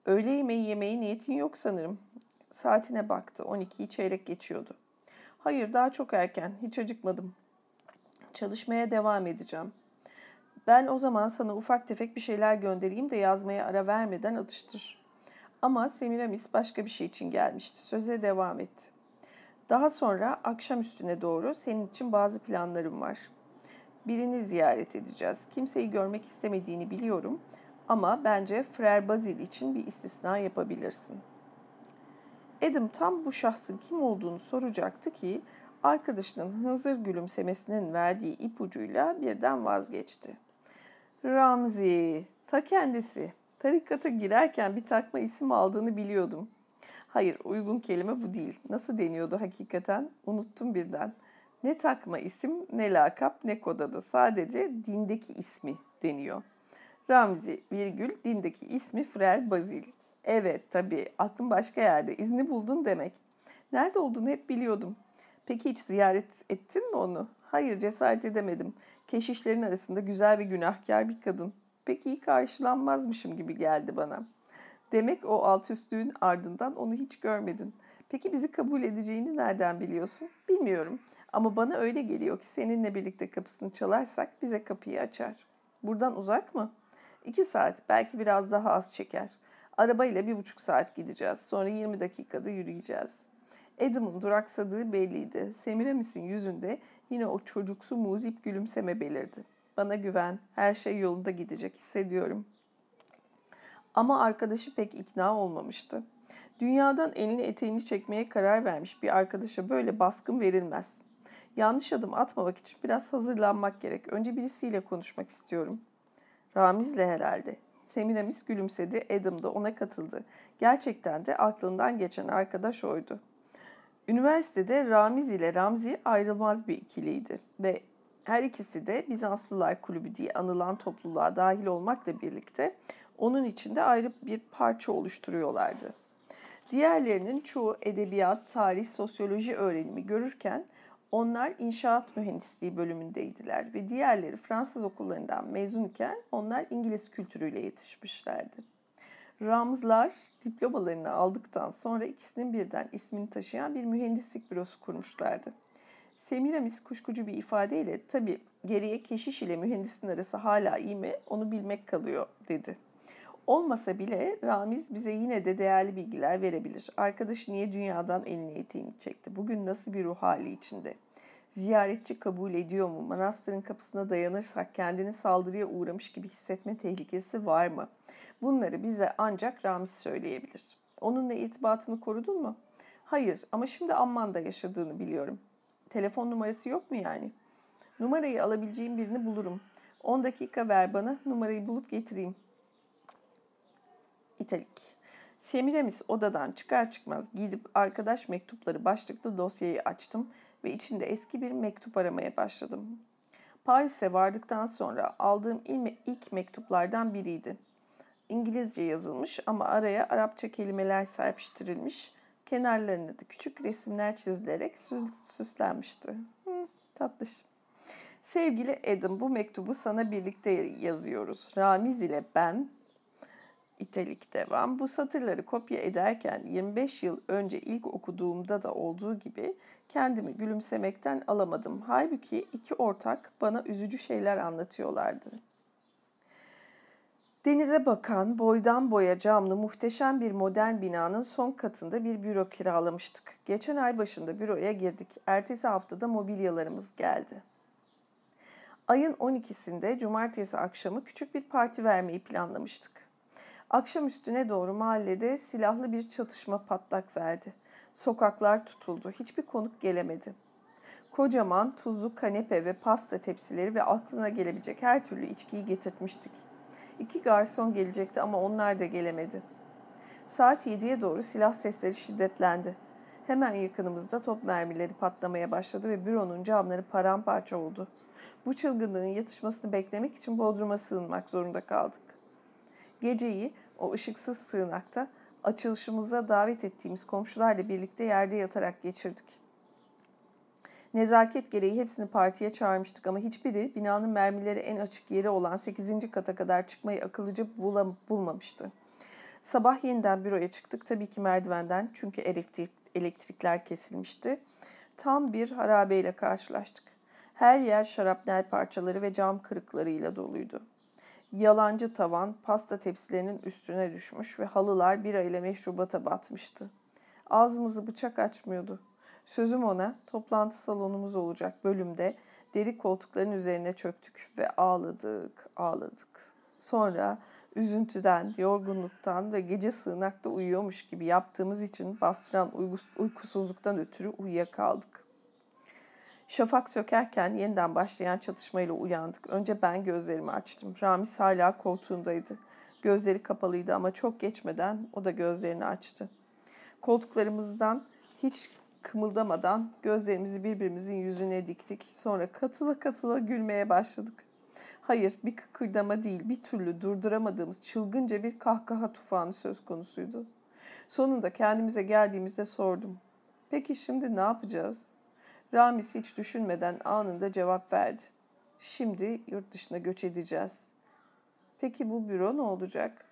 Öğle yemeği yemeği niyetin yok sanırım. Saatine baktı. 12'yi çeyrek geçiyordu. Hayır daha çok erken. Hiç acıkmadım. Çalışmaya devam edeceğim. Ben o zaman sana ufak tefek bir şeyler göndereyim de yazmaya ara vermeden atıştır. Ama Semiramis başka bir şey için gelmişti. Söze devam etti. Daha sonra akşam üstüne doğru senin için bazı planlarım var. Birini ziyaret edeceğiz. Kimseyi görmek istemediğini biliyorum ama bence Frer Bazil için bir istisna yapabilirsin. Adam tam bu şahsın kim olduğunu soracaktı ki arkadaşının hızır gülümsemesinin verdiği ipucuyla birden vazgeçti. Ramzi, ta kendisi. Tarikata girerken bir takma isim aldığını biliyordum. Hayır, uygun kelime bu değil. Nasıl deniyordu hakikaten? Unuttum birden. Ne takma isim, ne lakap, ne kod adı. Sadece dindeki ismi deniyor. Ramzi, virgül, dindeki ismi Frer Bazil. Evet, tabii. Aklım başka yerde. İzni buldun demek. Nerede olduğunu hep biliyordum. Peki hiç ziyaret ettin mi onu? Hayır, cesaret edemedim. Keşişlerin arasında güzel bir günahkar bir kadın pek iyi karşılanmazmışım gibi geldi bana. Demek o altüstlüğün ardından onu hiç görmedin. Peki bizi kabul edeceğini nereden biliyorsun? Bilmiyorum. Ama bana öyle geliyor ki seninle birlikte kapısını çalarsak bize kapıyı açar. Buradan uzak mı? İki saat, belki biraz daha az çeker. Arabayla bir buçuk saat gideceğiz. Sonra 20 dakikada yürüyeceğiz. Adam'ın duraksadığı belliydi. Semiramis'in yüzünde yine o çocuksu muzip gülümseme belirdi. Bana güven, her şey yolunda gidecek hissediyorum. Ama arkadaşı pek ikna olmamıştı. Dünyadan elini eteğini çekmeye karar vermiş bir arkadaşa böyle baskın verilmez. Yanlış adım atmamak için biraz hazırlanmak gerek. Önce birisiyle konuşmak istiyorum. Ramiz'le herhalde. Semiramis gülümsedi, Adam da ona katıldı. Gerçekten de aklından geçen arkadaş oydu. Üniversitede Ramiz ile Ramzi ayrılmaz bir ikiliydi ve her ikisi de Bizanslılar Kulübü diye anılan topluluğa dahil olmakla birlikte onun içinde ayrı bir parça oluşturuyorlardı. Diğerlerinin çoğu edebiyat, tarih, sosyoloji öğrenimi görürken Onlar inşaat mühendisliği bölümündeydiler ve diğerleri Fransız okullarından mezunken onlar İngiliz kültürüyle yetişmişlerdi. Ramslar diplomalarını aldıktan sonra ikisinin birden ismini taşıyan bir mühendislik bürosu kurmuşlardı. Semiramis kuşkucu bir ifadeyle tabii geriye keşiş ile mühendisin arası hala iyi mi onu bilmek kalıyor dedi. Olmasa bile Ramiz bize yine de değerli bilgiler verebilir. Arkadaş niye dünyadan elini eteğini çekti? Bugün nasıl bir ruh hali içinde? Ziyaretçi kabul ediyor mu? Manastırın kapısına dayanırsak kendini saldırıya uğramış gibi hissetme tehlikesi var mı? Bunları bize ancak Ramiz söyleyebilir. Onunla irtibatını korudun mu? Hayır ama şimdi Amman'da yaşadığını biliyorum. Telefon numarası yok mu yani? Numarayı alabileceğim birini bulurum. 10 dakika ver bana numarayı bulup getireyim. İtalik. Semiramis odadan çıkar çıkmaz gidip arkadaş mektupları başlıklı dosyayı açtım ve içinde eski bir mektup aramaya başladım. Paris'e vardıktan sonra aldığım ilk mektuplardan biriydi. İngilizce yazılmış ama araya Arapça kelimeler serpiştirilmiş, kenarlarına da küçük resimler çizilerek süslenmişti. Hı, tatlış. Sevgili Adam bu mektubu sana birlikte yazıyoruz. Ramiz ile ben İtalik devam. Bu satırları kopya ederken 25 yıl önce ilk okuduğumda da olduğu gibi kendimi gülümsemekten alamadım. Halbuki iki ortak bana üzücü şeyler anlatıyorlardı. Denize bakan, boydan boya camlı muhteşem bir modern binanın son katında bir büro kiralamıştık. Geçen ay başında büroya girdik. Ertesi haftada mobilyalarımız geldi. Ayın 12'sinde cumartesi akşamı küçük bir parti vermeyi planlamıştık. Akşam üstüne doğru mahallede silahlı bir çatışma patlak verdi. Sokaklar tutuldu. Hiçbir konuk gelemedi. Kocaman tuzlu kanepe ve pasta tepsileri ve aklına gelebilecek her türlü içkiyi getirtmiştik. İki garson gelecekti ama onlar da gelemedi. Saat 7'ye doğru silah sesleri şiddetlendi. Hemen yakınımızda top mermileri patlamaya başladı ve büronun camları paramparça oldu. Bu çılgınlığın yatışmasını beklemek için Bodrum'a sığınmak zorunda kaldık. Geceyi o ışıksız sığınakta açılışımıza davet ettiğimiz komşularla birlikte yerde yatarak geçirdik. Nezaket gereği hepsini partiye çağırmıştık ama hiçbiri binanın mermileri en açık yeri olan 8. kata kadar çıkmayı akıllıca bulam bulmamıştı. Sabah yeniden büroya çıktık tabii ki merdivenden çünkü elektrik, elektrikler kesilmişti. Tam bir harabeyle karşılaştık. Her yer şarapnel parçaları ve cam kırıklarıyla doluydu. Yalancı tavan pasta tepsilerinin üstüne düşmüş ve halılar bira ile meşrubata batmıştı. Ağzımızı bıçak açmıyordu. Sözüm ona toplantı salonumuz olacak bölümde deri koltukların üzerine çöktük ve ağladık, ağladık. Sonra üzüntüden, yorgunluktan ve gece sığınakta uyuyormuş gibi yaptığımız için bastıran uykusuzluktan ötürü uyuyakaldık. Şafak sökerken yeniden başlayan çatışmayla uyandık. Önce ben gözlerimi açtım. Ramiz hala koltuğundaydı. Gözleri kapalıydı ama çok geçmeden o da gözlerini açtı. Koltuklarımızdan hiç kımıldamadan gözlerimizi birbirimizin yüzüne diktik. Sonra katıla katıla gülmeye başladık. Hayır, bir kıkırdama değil, bir türlü durduramadığımız çılgınca bir kahkaha tufanı söz konusuydu. Sonunda kendimize geldiğimizde sordum. Peki şimdi ne yapacağız? Ramiz hiç düşünmeden anında cevap verdi. Şimdi yurt dışına göç edeceğiz. Peki bu büro ne olacak?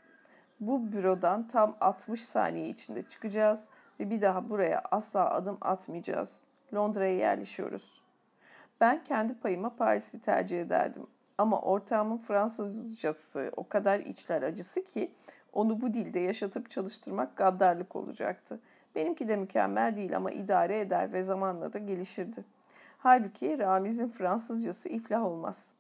Bu bürodan tam 60 saniye içinde çıkacağız ve bir daha buraya asla adım atmayacağız. Londra'ya yerleşiyoruz. Ben kendi payıma Paris'i tercih ederdim. Ama ortağımın Fransızcası o kadar içler acısı ki onu bu dilde yaşatıp çalıştırmak gaddarlık olacaktı. Benimki de mükemmel değil ama idare eder ve zamanla da gelişirdi. Halbuki Ramiz'in Fransızcası iflah olmaz.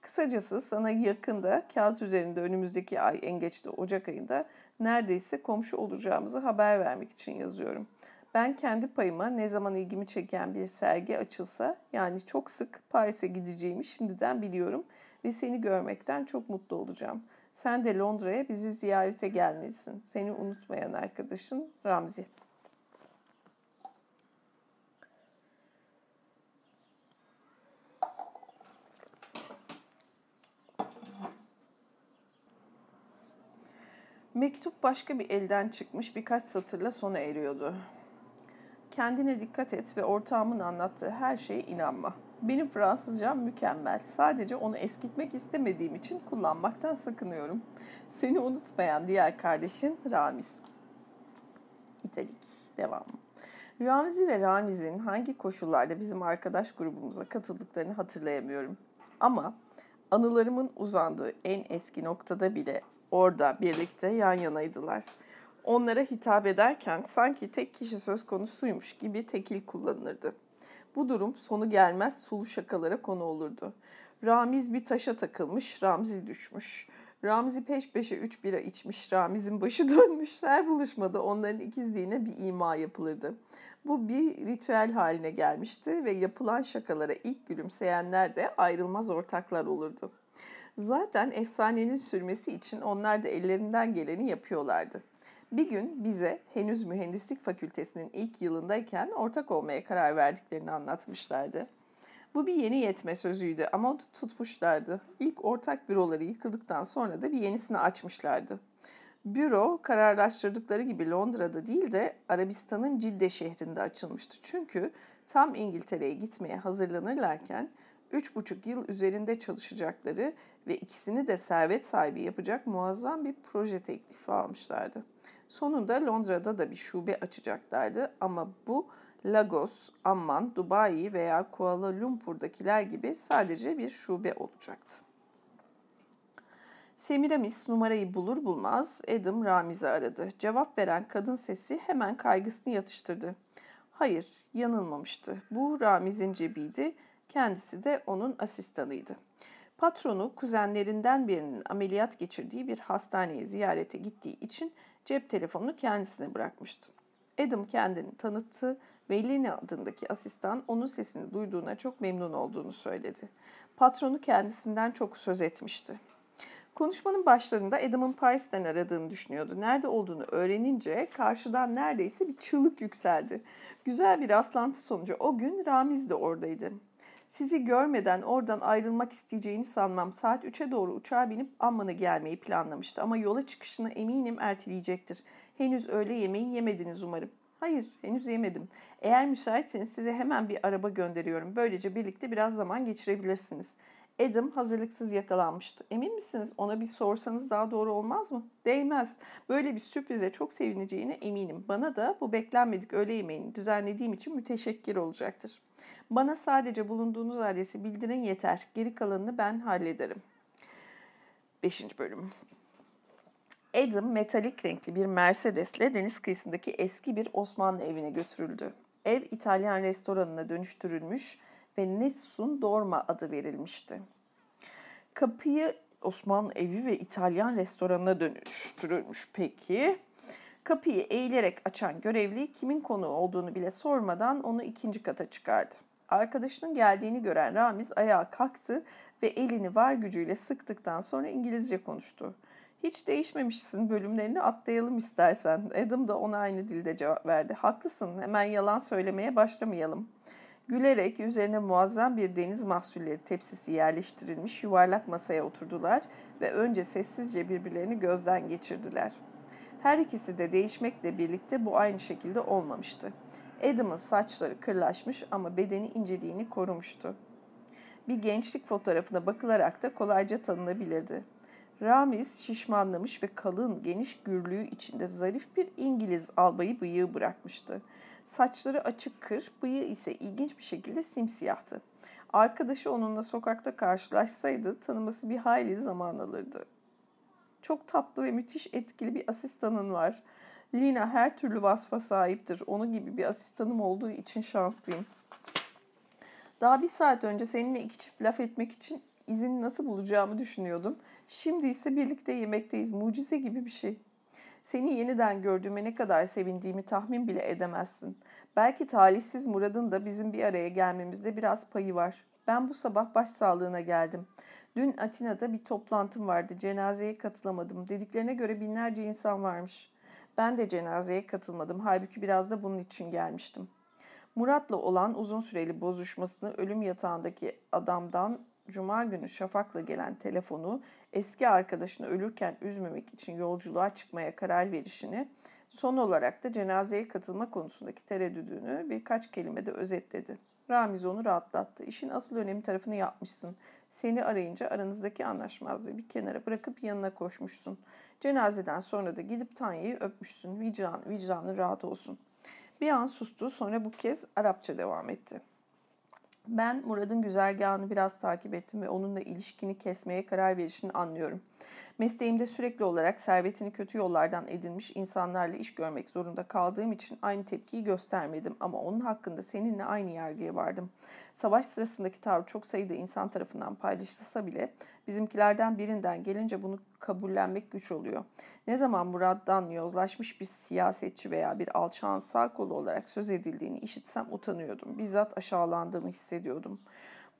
Kısacası sana yakında kağıt üzerinde önümüzdeki ay en geç de Ocak ayında neredeyse komşu olacağımızı haber vermek için yazıyorum. Ben kendi payıma ne zaman ilgimi çeken bir sergi açılsa yani çok sık Paris'e gideceğimi şimdiden biliyorum ve seni görmekten çok mutlu olacağım. Sen de Londra'ya bizi ziyarete gelmelisin. Seni unutmayan arkadaşın Ramzi. Mektup başka bir elden çıkmış birkaç satırla sona eriyordu. kendine dikkat et ve ortağımın anlattığı her şeye inanma. Benim Fransızcam mükemmel. Sadece onu eskitmek istemediğim için kullanmaktan sakınıyorum. Seni unutmayan diğer kardeşin Ramiz. İtalik. Devam. Ramizi ve Ramiz'in hangi koşullarda bizim arkadaş grubumuza katıldıklarını hatırlayamıyorum. Ama anılarımın uzandığı en eski noktada bile orada birlikte yan yanaydılar. Onlara hitap ederken sanki tek kişi söz konusuymuş gibi tekil kullanılırdı. Bu durum sonu gelmez sulu şakalara konu olurdu. Ramiz bir taşa takılmış, Ramzi düşmüş. Ramzi peş peşe üç bira içmiş, Ramiz'in başı dönmüş. Her buluşmada onların ikizliğine bir ima yapılırdı. Bu bir ritüel haline gelmişti ve yapılan şakalara ilk gülümseyenler de ayrılmaz ortaklar olurdu. Zaten efsanenin sürmesi için onlar da ellerinden geleni yapıyorlardı. Bir gün bize henüz mühendislik fakültesinin ilk yılındayken ortak olmaya karar verdiklerini anlatmışlardı. Bu bir yeni yetme sözüydü ama tutmuşlardı. İlk ortak büroları yıkıldıktan sonra da bir yenisini açmışlardı. Büro kararlaştırdıkları gibi Londra'da değil de Arabistan'ın Cidde şehrinde açılmıştı. Çünkü tam İngiltere'ye gitmeye hazırlanırlarken 3,5 yıl üzerinde çalışacakları ve ikisini de servet sahibi yapacak muazzam bir proje teklifi almışlardı. Sonunda Londra'da da bir şube açacaklardı ama bu Lagos, Amman, Dubai veya Kuala Lumpur'dakiler gibi sadece bir şube olacaktı. Semiramis numarayı bulur bulmaz Adam Ramiz'i aradı. Cevap veren kadın sesi hemen kaygısını yatıştırdı. Hayır, yanılmamıştı. Bu Ramiz'in cebiydi, kendisi de onun asistanıydı. Patronu kuzenlerinden birinin ameliyat geçirdiği bir hastaneye ziyarete gittiği için cep telefonunu kendisine bırakmıştı. Adam kendini tanıttı ve Lina adındaki asistan onun sesini duyduğuna çok memnun olduğunu söyledi. Patronu kendisinden çok söz etmişti. Konuşmanın başlarında Adam'ın Paris'ten aradığını düşünüyordu. Nerede olduğunu öğrenince karşıdan neredeyse bir çığlık yükseldi. Güzel bir rastlantı sonucu o gün Ramiz de oradaydı. Sizi görmeden oradan ayrılmak isteyeceğini sanmam. Saat 3'e doğru uçağa binip Amman'a gelmeyi planlamıştı. Ama yola çıkışını eminim erteleyecektir. Henüz öğle yemeği yemediniz umarım. Hayır, henüz yemedim. Eğer müsaitseniz size hemen bir araba gönderiyorum. Böylece birlikte biraz zaman geçirebilirsiniz. Adam hazırlıksız yakalanmıştı. Emin misiniz? Ona bir sorsanız daha doğru olmaz mı? Değmez. Böyle bir sürprize çok sevineceğine eminim. Bana da bu beklenmedik öğle yemeğini düzenlediğim için müteşekkir olacaktır. Bana sadece bulunduğunuz adresi bildirin yeter. Geri kalanını ben hallederim. 5. bölüm. Adam metalik renkli bir Mercedes'le deniz kıyısındaki eski bir Osmanlı evine götürüldü. Ev İtalyan restoranına dönüştürülmüş ve Nessun Dorma adı verilmişti. Kapıyı Osmanlı evi ve İtalyan restoranına dönüştürülmüş peki. Kapıyı eğilerek açan görevli kimin konu olduğunu bile sormadan onu ikinci kata çıkardı. Arkadaşının geldiğini gören Ramiz ayağa kalktı ve elini var gücüyle sıktıktan sonra İngilizce konuştu. Hiç değişmemişsin bölümlerini atlayalım istersen. Adam da ona aynı dilde cevap verdi. Haklısın hemen yalan söylemeye başlamayalım. Gülerek üzerine muazzam bir deniz mahsulleri tepsisi yerleştirilmiş yuvarlak masaya oturdular ve önce sessizce birbirlerini gözden geçirdiler. Her ikisi de değişmekle birlikte bu aynı şekilde olmamıştı. Adam'ın saçları kırlaşmış ama bedeni inceliğini korumuştu. Bir gençlik fotoğrafına bakılarak da kolayca tanınabilirdi. Ramiz şişmanlamış ve kalın, geniş gürlüğü içinde zarif bir İngiliz albayı bıyığı bırakmıştı. Saçları açık kır, bıyığı ise ilginç bir şekilde simsiyahtı. Arkadaşı onunla sokakta karşılaşsaydı tanıması bir hayli zaman alırdı. Çok tatlı ve müthiş etkili bir asistanın var. Lina her türlü vasfa sahiptir. Onu gibi bir asistanım olduğu için şanslıyım. Daha bir saat önce seninle iki çift laf etmek için izin nasıl bulacağımı düşünüyordum. Şimdi ise birlikte yemekteyiz. Mucize gibi bir şey. Seni yeniden gördüğüme ne kadar sevindiğimi tahmin bile edemezsin. Belki talihsiz Murad'ın da bizim bir araya gelmemizde biraz payı var. Ben bu sabah başsağlığına geldim. Dün Atina'da bir toplantım vardı. Cenazeye katılamadım. Dediklerine göre binlerce insan varmış. Ben de cenazeye katılmadım. Halbuki biraz da bunun için gelmiştim. Murat'la olan uzun süreli bozuşmasını ölüm yatağındaki adamdan Cuma günü Şafak'la gelen telefonu eski arkadaşını ölürken üzmemek için yolculuğa çıkmaya karar verişini Son olarak da cenazeye katılma konusundaki tereddüdünü birkaç kelimede özetledi. Ramiz onu rahatlattı. İşin asıl önemli tarafını yapmışsın. Seni arayınca aranızdaki anlaşmazlığı bir kenara bırakıp yanına koşmuşsun. Cenazeden sonra da gidip Tanya'yı öpmüşsün. Vicdan, vicdanı rahat olsun. Bir an sustu sonra bu kez Arapça devam etti. Ben Murat'ın güzergahını biraz takip ettim ve onunla ilişkini kesmeye karar verişini anlıyorum. Mesleğimde sürekli olarak servetini kötü yollardan edinmiş insanlarla iş görmek zorunda kaldığım için aynı tepkiyi göstermedim ama onun hakkında seninle aynı yargıya vardım. Savaş sırasındaki tavrı çok sayıda insan tarafından paylaşılsa bile bizimkilerden birinden gelince bunu kabullenmek güç oluyor. Ne zaman Murat'tan yozlaşmış bir siyasetçi veya bir alçağın sağ kolu olarak söz edildiğini işitsem utanıyordum. Bizzat aşağılandığımı hissediyordum.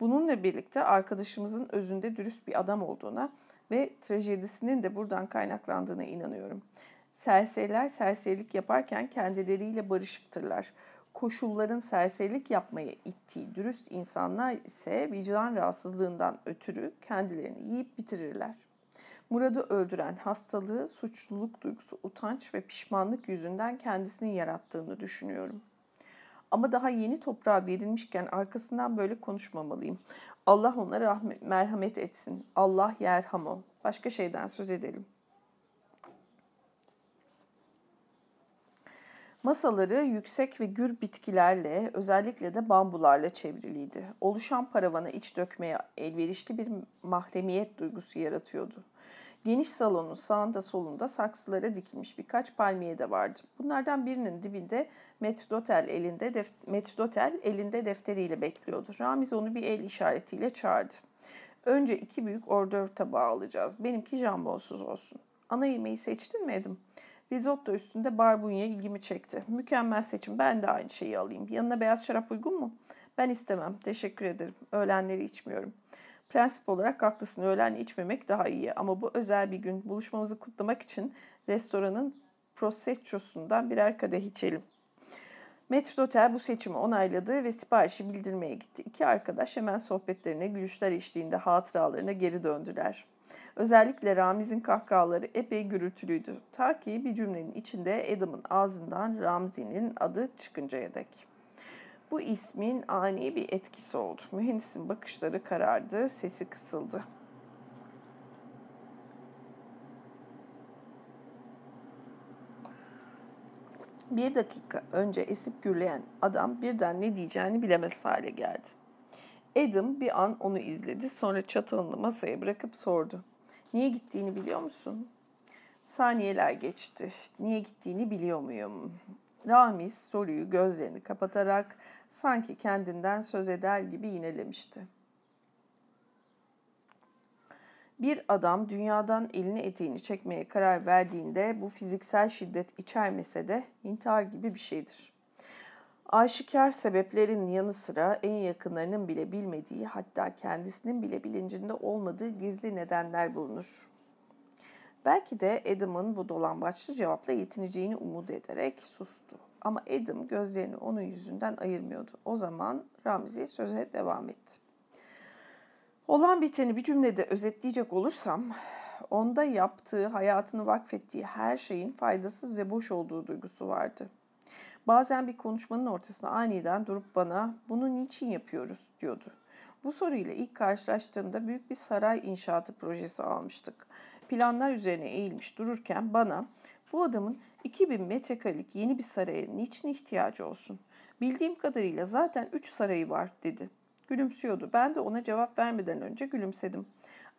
Bununla birlikte arkadaşımızın özünde dürüst bir adam olduğuna ve trajedisinin de buradan kaynaklandığına inanıyorum. Serseriler serserilik yaparken kendileriyle barışıktırlar. Koşulların serserilik yapmaya ittiği dürüst insanlar ise vicdan rahatsızlığından ötürü kendilerini yiyip bitirirler. Murad'ı öldüren hastalığı, suçluluk duygusu, utanç ve pişmanlık yüzünden kendisini yarattığını düşünüyorum. Ama daha yeni toprağa verilmişken arkasından böyle konuşmamalıyım. Allah ona rahmet, merhamet etsin. Allah yerhamo. Başka şeyden söz edelim. Masaları yüksek ve gür bitkilerle, özellikle de bambularla çevriliydi. Oluşan paravana iç dökmeye elverişli bir mahremiyet duygusu yaratıyordu. Geniş salonun sağında solunda saksılara dikilmiş birkaç palmiye de vardı. Bunlardan birinin dibinde Metrdotel elinde, def Metrdotel elinde defteriyle bekliyordu. Ramiz onu bir el işaretiyle çağırdı. Önce iki büyük ordör tabağı alacağız. Benimki jambonsuz olsun. Ana yemeği seçtin mi Edim? Risotto üstünde barbunya ilgimi çekti. Mükemmel seçim. Ben de aynı şeyi alayım. Yanına beyaz şarap uygun mu? Ben istemem. Teşekkür ederim. Öğlenleri içmiyorum. Prensip olarak haklısın. Öğlen içmemek daha iyi. Ama bu özel bir gün. Buluşmamızı kutlamak için restoranın prosecco'sundan birer kadeh içelim. Metro Otel bu seçimi onayladı ve siparişi bildirmeye gitti. İki arkadaş hemen sohbetlerine, gülüşler eşliğinde hatıralarına geri döndüler. Özellikle Ramiz'in kahkahaları epey gürültülüydü. Ta ki bir cümlenin içinde Adam'ın ağzından Ramzi'nin adı çıkıncaya dek. Bu ismin ani bir etkisi oldu. Mühendisin bakışları karardı, sesi kısıldı. Bir dakika önce esip gürleyen adam birden ne diyeceğini bilemez hale geldi. Adam bir an onu izledi sonra çatalını masaya bırakıp sordu. Niye gittiğini biliyor musun? Saniyeler geçti. Niye gittiğini biliyor muyum? Ramiz soruyu gözlerini kapatarak sanki kendinden söz eder gibi yinelemişti. Bir adam dünyadan elini eteğini çekmeye karar verdiğinde bu fiziksel şiddet içermese de intihar gibi bir şeydir. Aşikar sebeplerin yanı sıra en yakınlarının bile bilmediği hatta kendisinin bile bilincinde olmadığı gizli nedenler bulunur. Belki de Adam'ın bu dolambaçlı cevapla yetineceğini umut ederek sustu. Ama Adam gözlerini onun yüzünden ayırmıyordu. O zaman Ramzi söze devam etti. Olan biteni bir cümlede özetleyecek olursam, onda yaptığı, hayatını vakfettiği her şeyin faydasız ve boş olduğu duygusu vardı. Bazen bir konuşmanın ortasında aniden durup bana bunu niçin yapıyoruz diyordu. Bu soruyla ilk karşılaştığımda büyük bir saray inşaatı projesi almıştık. Planlar üzerine eğilmiş dururken bana bu adamın 2000 metrekarelik yeni bir saraya niçin ihtiyacı olsun? Bildiğim kadarıyla zaten 3 sarayı var dedi. Gülümsüyordu. Ben de ona cevap vermeden önce gülümsedim.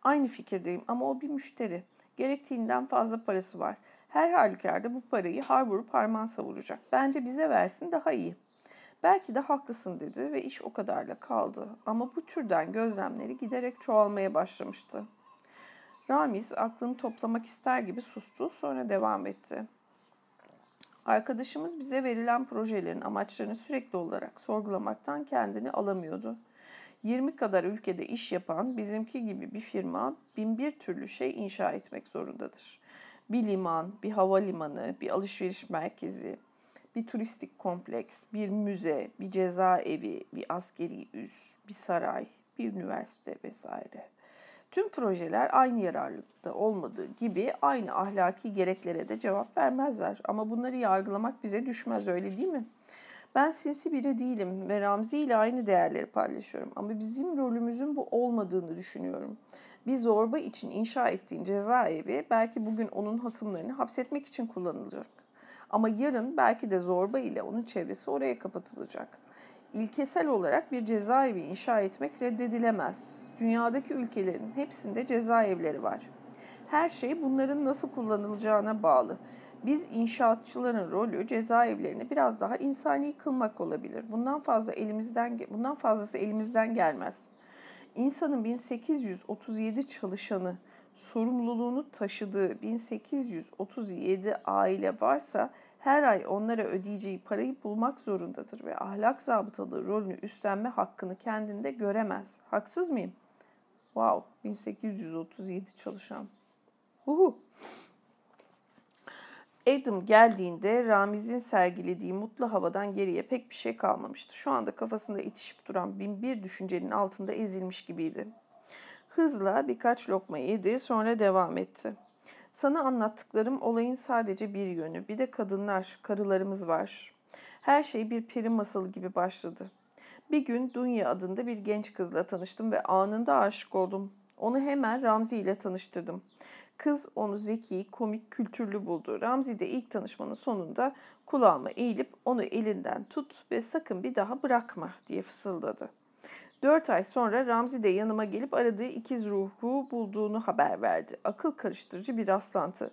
Aynı fikirdeyim ama o bir müşteri. Gerektiğinden fazla parası var. Her halükarda bu parayı har vurup savuracak. Bence bize versin daha iyi. Belki de haklısın dedi ve iş o kadarla kaldı. Ama bu türden gözlemleri giderek çoğalmaya başlamıştı. Ramiz aklını toplamak ister gibi sustu sonra devam etti. Arkadaşımız bize verilen projelerin amaçlarını sürekli olarak sorgulamaktan kendini alamıyordu. 20 kadar ülkede iş yapan bizimki gibi bir firma bin bir türlü şey inşa etmek zorundadır. Bir liman, bir havalimanı, bir alışveriş merkezi, bir turistik kompleks, bir müze, bir cezaevi, bir askeri üs, bir saray, bir üniversite vesaire. Tüm projeler aynı yararlılıkta olmadığı gibi aynı ahlaki gereklere de cevap vermezler. Ama bunları yargılamak bize düşmez öyle değil mi? Ben sinsi biri değilim ve Ramzi ile aynı değerleri paylaşıyorum. Ama bizim rolümüzün bu olmadığını düşünüyorum. Bir zorba için inşa ettiğin cezaevi belki bugün onun hasımlarını hapsetmek için kullanılacak. Ama yarın belki de zorba ile onun çevresi oraya kapatılacak. İlkesel olarak bir cezaevi inşa etmek reddedilemez. Dünyadaki ülkelerin hepsinde cezaevleri var. Her şey bunların nasıl kullanılacağına bağlı. Biz inşaatçıların rolü cezaevlerini biraz daha insani kılmak olabilir. Bundan fazla elimizden bundan fazlası elimizden gelmez. İnsanın 1837 çalışanı sorumluluğunu taşıdığı 1837 aile varsa her ay onlara ödeyeceği parayı bulmak zorundadır ve ahlak zabıtalığı rolünü üstlenme hakkını kendinde göremez. Haksız mıyım? Wow, 1837 çalışan. Uhu. Adam geldiğinde Ramiz'in sergilediği mutlu havadan geriye pek bir şey kalmamıştı. Şu anda kafasında itişip duran bin bir düşüncenin altında ezilmiş gibiydi. Hızla birkaç lokma yedi sonra devam etti. Sana anlattıklarım olayın sadece bir yönü. Bir de kadınlar, karılarımız var. Her şey bir peri masalı gibi başladı. Bir gün Dunya adında bir genç kızla tanıştım ve anında aşık oldum. Onu hemen Ramzi ile tanıştırdım. Kız onu zeki, komik, kültürlü buldu. Ramzi de ilk tanışmanın sonunda kulağıma eğilip onu elinden tut ve sakın bir daha bırakma diye fısıldadı. Dört ay sonra Ramzi de yanıma gelip aradığı ikiz ruhu bulduğunu haber verdi. Akıl karıştırıcı bir rastlantı.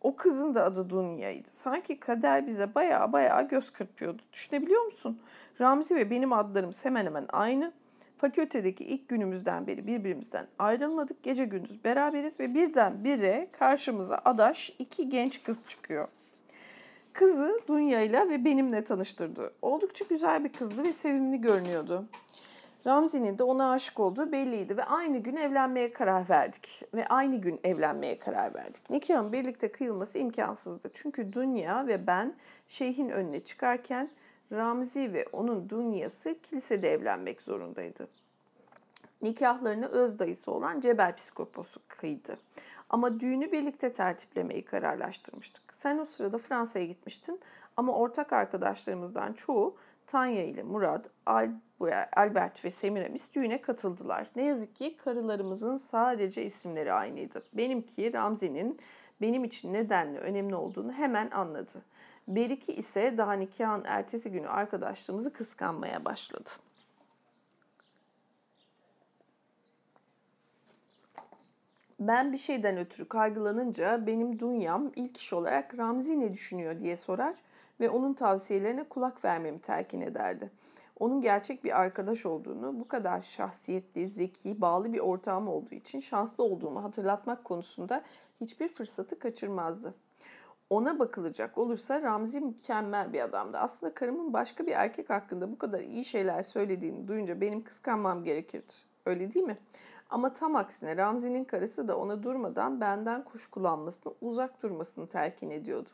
O kızın da adı Dunya'ydı. Sanki kader bize baya baya göz kırpıyordu. Düşünebiliyor musun? Ramzi ve benim adlarımız hemen hemen aynı. Fakültedeki ilk günümüzden beri birbirimizden ayrılmadık. Gece gündüz beraberiz ve birden bire karşımıza adaş iki genç kız çıkıyor. Kızı Dunya ile ve benimle tanıştırdı. Oldukça güzel bir kızdı ve sevimli görünüyordu. Ramzi'nin de ona aşık olduğu belliydi ve aynı gün evlenmeye karar verdik. Ve aynı gün evlenmeye karar verdik. Nikahın birlikte kıyılması imkansızdı. Çünkü Dünya ve ben şeyhin önüne çıkarken Ramzi ve onun dünyası kilisede evlenmek zorundaydı. Nikahlarını öz dayısı olan Cebel Psikoposu kıydı. Ama düğünü birlikte tertiplemeyi kararlaştırmıştık. Sen o sırada Fransa'ya gitmiştin ama ortak arkadaşlarımızdan çoğu Tanya ile Murat, Albert ve Semiramis düğüne katıldılar. Ne yazık ki karılarımızın sadece isimleri aynıydı. Benimki Ramzi'nin benim için nedenli önemli olduğunu hemen anladı. Beriki ise daha nikahın ertesi günü arkadaşlığımızı kıskanmaya başladı. Ben bir şeyden ötürü kaygılanınca benim dünyam ilk iş olarak Ramzi ne düşünüyor diye sorar ve onun tavsiyelerine kulak vermemi telkin ederdi. Onun gerçek bir arkadaş olduğunu, bu kadar şahsiyetli, zeki, bağlı bir ortağım olduğu için şanslı olduğumu hatırlatmak konusunda hiçbir fırsatı kaçırmazdı. Ona bakılacak olursa Ramzi mükemmel bir adamdı. Aslında karımın başka bir erkek hakkında bu kadar iyi şeyler söylediğini duyunca benim kıskanmam gerekirdi. Öyle değil mi? Ama tam aksine Ramzi'nin karısı da ona durmadan benden kuş kullanmasını, uzak durmasını telkin ediyordu.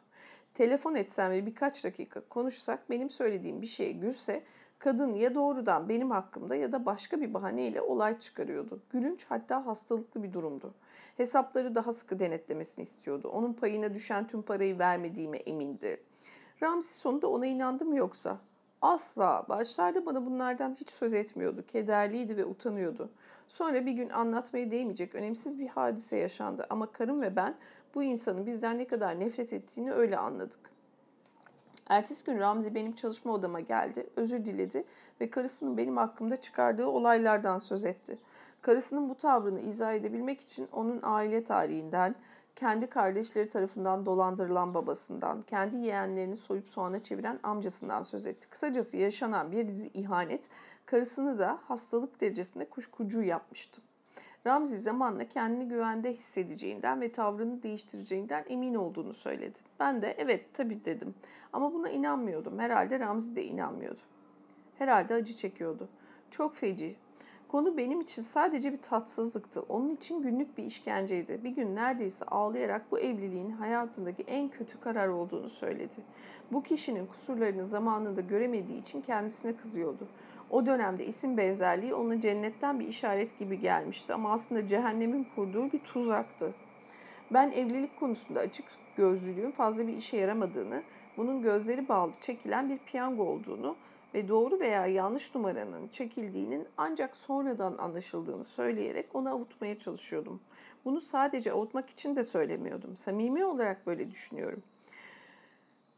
Telefon etsem ve birkaç dakika konuşsak benim söylediğim bir şeye gülse kadın ya doğrudan benim hakkımda ya da başka bir bahaneyle olay çıkarıyordu. Gülünç hatta hastalıklı bir durumdu. Hesapları daha sıkı denetlemesini istiyordu. Onun payına düşen tüm parayı vermediğime emindi. Ramzi sonunda ona inandı mı yoksa? Asla. Başlarda bana bunlardan hiç söz etmiyordu. Kederliydi ve utanıyordu. Sonra bir gün anlatmaya değmeyecek önemsiz bir hadise yaşandı ama karım ve ben bu insanın bizden ne kadar nefret ettiğini öyle anladık. Ertesi gün Ramzi benim çalışma odama geldi, özür diledi ve karısının benim hakkımda çıkardığı olaylardan söz etti. Karısının bu tavrını izah edebilmek için onun aile tarihinden, kendi kardeşleri tarafından dolandırılan babasından, kendi yeğenlerini soyup soğana çeviren amcasından söz etti. Kısacası yaşanan bir dizi ihanet karısını da hastalık derecesinde kuşkucu yapmıştı. Ramzi zamanla kendini güvende hissedeceğinden ve tavrını değiştireceğinden emin olduğunu söyledi. Ben de evet tabii dedim ama buna inanmıyordum. Herhalde Ramzi de inanmıyordu. Herhalde acı çekiyordu. Çok feci. Konu benim için sadece bir tatsızlıktı. Onun için günlük bir işkenceydi. Bir gün neredeyse ağlayarak bu evliliğin hayatındaki en kötü karar olduğunu söyledi. Bu kişinin kusurlarını zamanında göremediği için kendisine kızıyordu. O dönemde isim benzerliği ona cennetten bir işaret gibi gelmişti ama aslında cehennemin kurduğu bir tuzaktı. Ben evlilik konusunda açık gözlülüğün fazla bir işe yaramadığını, bunun gözleri bağlı çekilen bir piyango olduğunu ve doğru veya yanlış numaranın çekildiğinin ancak sonradan anlaşıldığını söyleyerek onu avutmaya çalışıyordum. Bunu sadece avutmak için de söylemiyordum. Samimi olarak böyle düşünüyorum.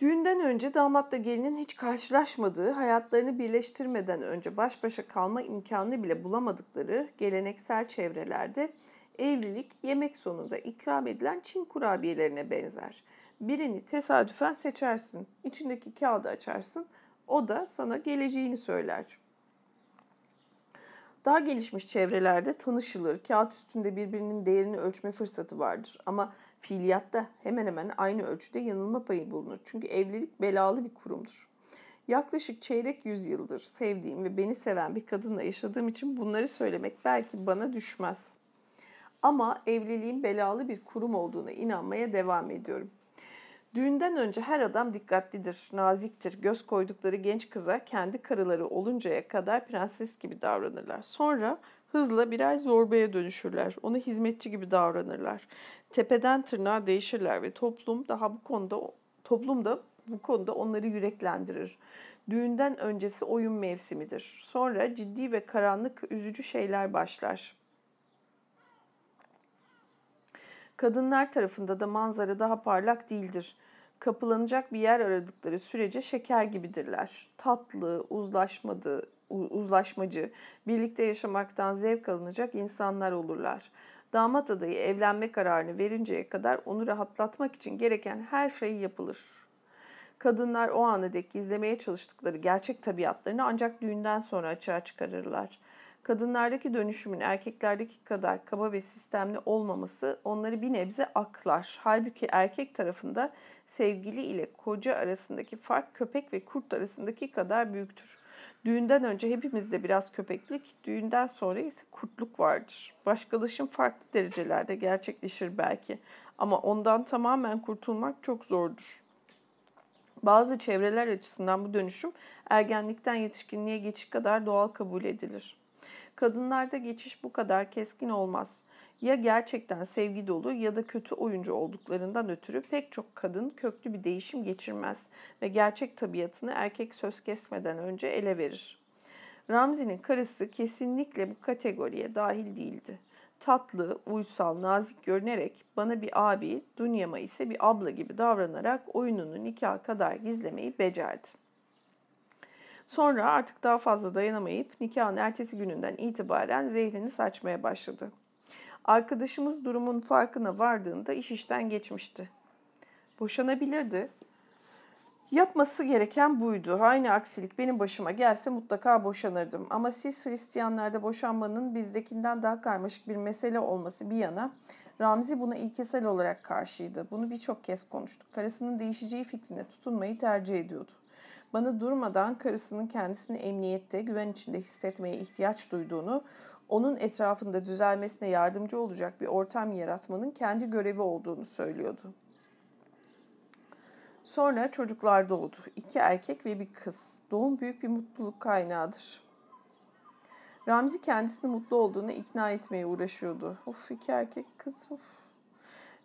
Düğünden önce damatla gelinin hiç karşılaşmadığı, hayatlarını birleştirmeden önce baş başa kalma imkanını bile bulamadıkları geleneksel çevrelerde evlilik yemek sonunda ikram edilen Çin kurabiyelerine benzer. Birini tesadüfen seçersin, içindeki kağıdı açarsın, o da sana geleceğini söyler. Daha gelişmiş çevrelerde tanışılır, kağıt üstünde birbirinin değerini ölçme fırsatı vardır. Ama fiiliyatta hemen hemen aynı ölçüde yanılma payı bulunur. Çünkü evlilik belalı bir kurumdur. Yaklaşık çeyrek yüzyıldır sevdiğim ve beni seven bir kadınla yaşadığım için bunları söylemek belki bana düşmez. Ama evliliğin belalı bir kurum olduğuna inanmaya devam ediyorum. Düğünden önce her adam dikkatlidir, naziktir. Göz koydukları genç kıza kendi karıları oluncaya kadar prenses gibi davranırlar. Sonra hızla birer zorbaya dönüşürler. Ona hizmetçi gibi davranırlar. Tepeden tırnağa değişirler ve toplum daha bu konuda toplum da bu konuda onları yüreklendirir. Düğünden öncesi oyun mevsimidir. Sonra ciddi ve karanlık, üzücü şeyler başlar. Kadınlar tarafında da manzara daha parlak değildir. Kapılanacak bir yer aradıkları sürece şeker gibidirler. Tatlı, uzlaşmadı, uzlaşmacı, birlikte yaşamaktan zevk alınacak insanlar olurlar. Damat adayı evlenme kararını verinceye kadar onu rahatlatmak için gereken her şey yapılır. Kadınlar o anı dek gizlemeye çalıştıkları gerçek tabiatlarını ancak düğünden sonra açığa çıkarırlar. Kadınlardaki dönüşümün erkeklerdeki kadar kaba ve sistemli olmaması onları bir nebze aklar. Halbuki erkek tarafında sevgili ile koca arasındaki fark köpek ve kurt arasındaki kadar büyüktür. Düğünden önce hepimizde biraz köpeklik, düğünden sonra ise kurtluk vardır. Başkalaşım farklı derecelerde gerçekleşir belki ama ondan tamamen kurtulmak çok zordur. Bazı çevreler açısından bu dönüşüm ergenlikten yetişkinliğe geçiş kadar doğal kabul edilir. Kadınlarda geçiş bu kadar keskin olmaz. Ya gerçekten sevgi dolu ya da kötü oyuncu olduklarından ötürü pek çok kadın köklü bir değişim geçirmez ve gerçek tabiatını erkek söz kesmeden önce ele verir. Ramzi'nin karısı kesinlikle bu kategoriye dahil değildi. Tatlı, uysal, nazik görünerek bana bir abi, Dunyama ise bir abla gibi davranarak oyununu nikah kadar gizlemeyi becerdi. Sonra artık daha fazla dayanamayıp nikahın ertesi gününden itibaren zehrini saçmaya başladı. Arkadaşımız durumun farkına vardığında iş işten geçmişti. Boşanabilirdi. Yapması gereken buydu. Aynı aksilik benim başıma gelse mutlaka boşanırdım. Ama siz Hristiyanlarda boşanmanın bizdekinden daha karmaşık bir mesele olması bir yana Ramzi buna ilkesel olarak karşıydı. Bunu birçok kez konuştuk. Karısının değişeceği fikrine tutunmayı tercih ediyordu. Bana durmadan karısının kendisini emniyette, güven içinde hissetmeye ihtiyaç duyduğunu, onun etrafında düzelmesine yardımcı olacak bir ortam yaratmanın kendi görevi olduğunu söylüyordu. Sonra çocuklar doğdu. İki erkek ve bir kız. Doğum büyük bir mutluluk kaynağıdır. Ramzi kendisini mutlu olduğunu ikna etmeye uğraşıyordu. Of iki erkek kız of.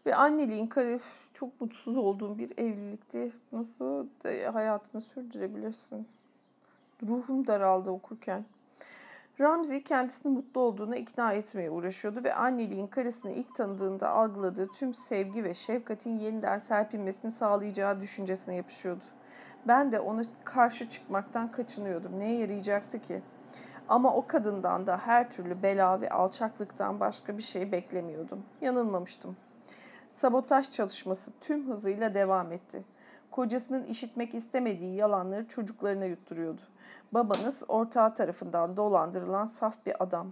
Ve anneliğin kare çok mutsuz olduğum bir evlilikte nasıl hayatını sürdürebilirsin? Ruhum daraldı okurken. Ramzi kendisini mutlu olduğuna ikna etmeye uğraşıyordu ve anneliğin karısını ilk tanıdığında algıladığı tüm sevgi ve şefkatin yeniden serpilmesini sağlayacağı düşüncesine yapışıyordu. Ben de ona karşı çıkmaktan kaçınıyordum. Neye yarayacaktı ki? Ama o kadından da her türlü bela ve alçaklıktan başka bir şey beklemiyordum. Yanılmamıştım. Sabotaj çalışması tüm hızıyla devam etti. Kocasının işitmek istemediği yalanları çocuklarına yutturuyordu. Babanız ortağı tarafından dolandırılan saf bir adam.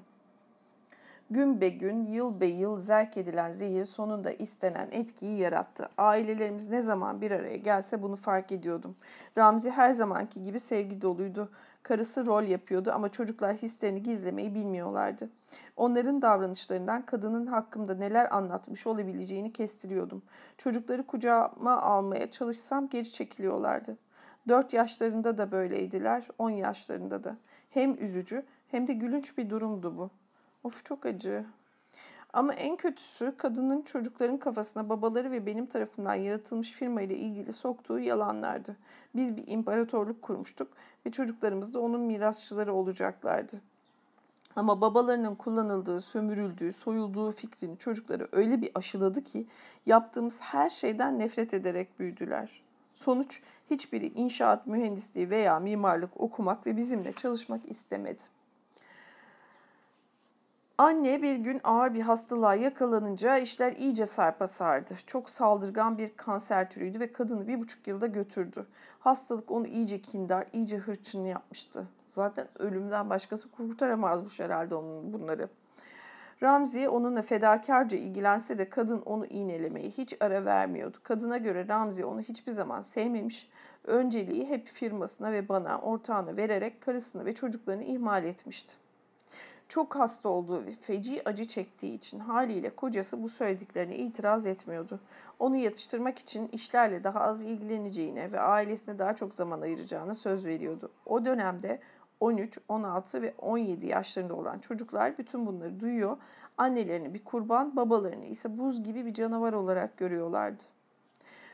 Gün be gün, yıl be yıl zerk edilen zehir sonunda istenen etkiyi yarattı. Ailelerimiz ne zaman bir araya gelse bunu fark ediyordum. Ramzi her zamanki gibi sevgi doluydu. Karısı rol yapıyordu ama çocuklar hislerini gizlemeyi bilmiyorlardı. Onların davranışlarından kadının hakkımda neler anlatmış olabileceğini kestiriyordum. Çocukları kucağıma almaya çalışsam geri çekiliyorlardı. Dört yaşlarında da böyleydiler, on yaşlarında da. Hem üzücü hem de gülünç bir durumdu bu. Of çok acı. Ama en kötüsü kadının çocukların kafasına babaları ve benim tarafından yaratılmış firma ile ilgili soktuğu yalanlardı. Biz bir imparatorluk kurmuştuk ve çocuklarımız da onun mirasçıları olacaklardı. Ama babalarının kullanıldığı, sömürüldüğü, soyulduğu fikrini çocukları öyle bir aşıladı ki yaptığımız her şeyden nefret ederek büyüdüler. Sonuç hiçbiri inşaat mühendisliği veya mimarlık okumak ve bizimle çalışmak istemedi. Anne bir gün ağır bir hastalığa yakalanınca işler iyice sarpa sardı. Çok saldırgan bir kanser türüydü ve kadını bir buçuk yılda götürdü. Hastalık onu iyice kindar, iyice hırçın yapmıştı. Zaten ölümden başkası kurtaramazmış herhalde onun bunları. Ramzi onunla fedakarca ilgilense de kadın onu iğnelemeyi hiç ara vermiyordu. Kadına göre Ramzi onu hiçbir zaman sevmemiş. Önceliği hep firmasına ve bana, ortağına vererek karısını ve çocuklarını ihmal etmişti. Çok hasta olduğu ve feci acı çektiği için haliyle kocası bu söylediklerine itiraz etmiyordu. Onu yatıştırmak için işlerle daha az ilgileneceğine ve ailesine daha çok zaman ayıracağına söz veriyordu. O dönemde 13, 16 ve 17 yaşlarında olan çocuklar bütün bunları duyuyor. Annelerini bir kurban, babalarını ise buz gibi bir canavar olarak görüyorlardı.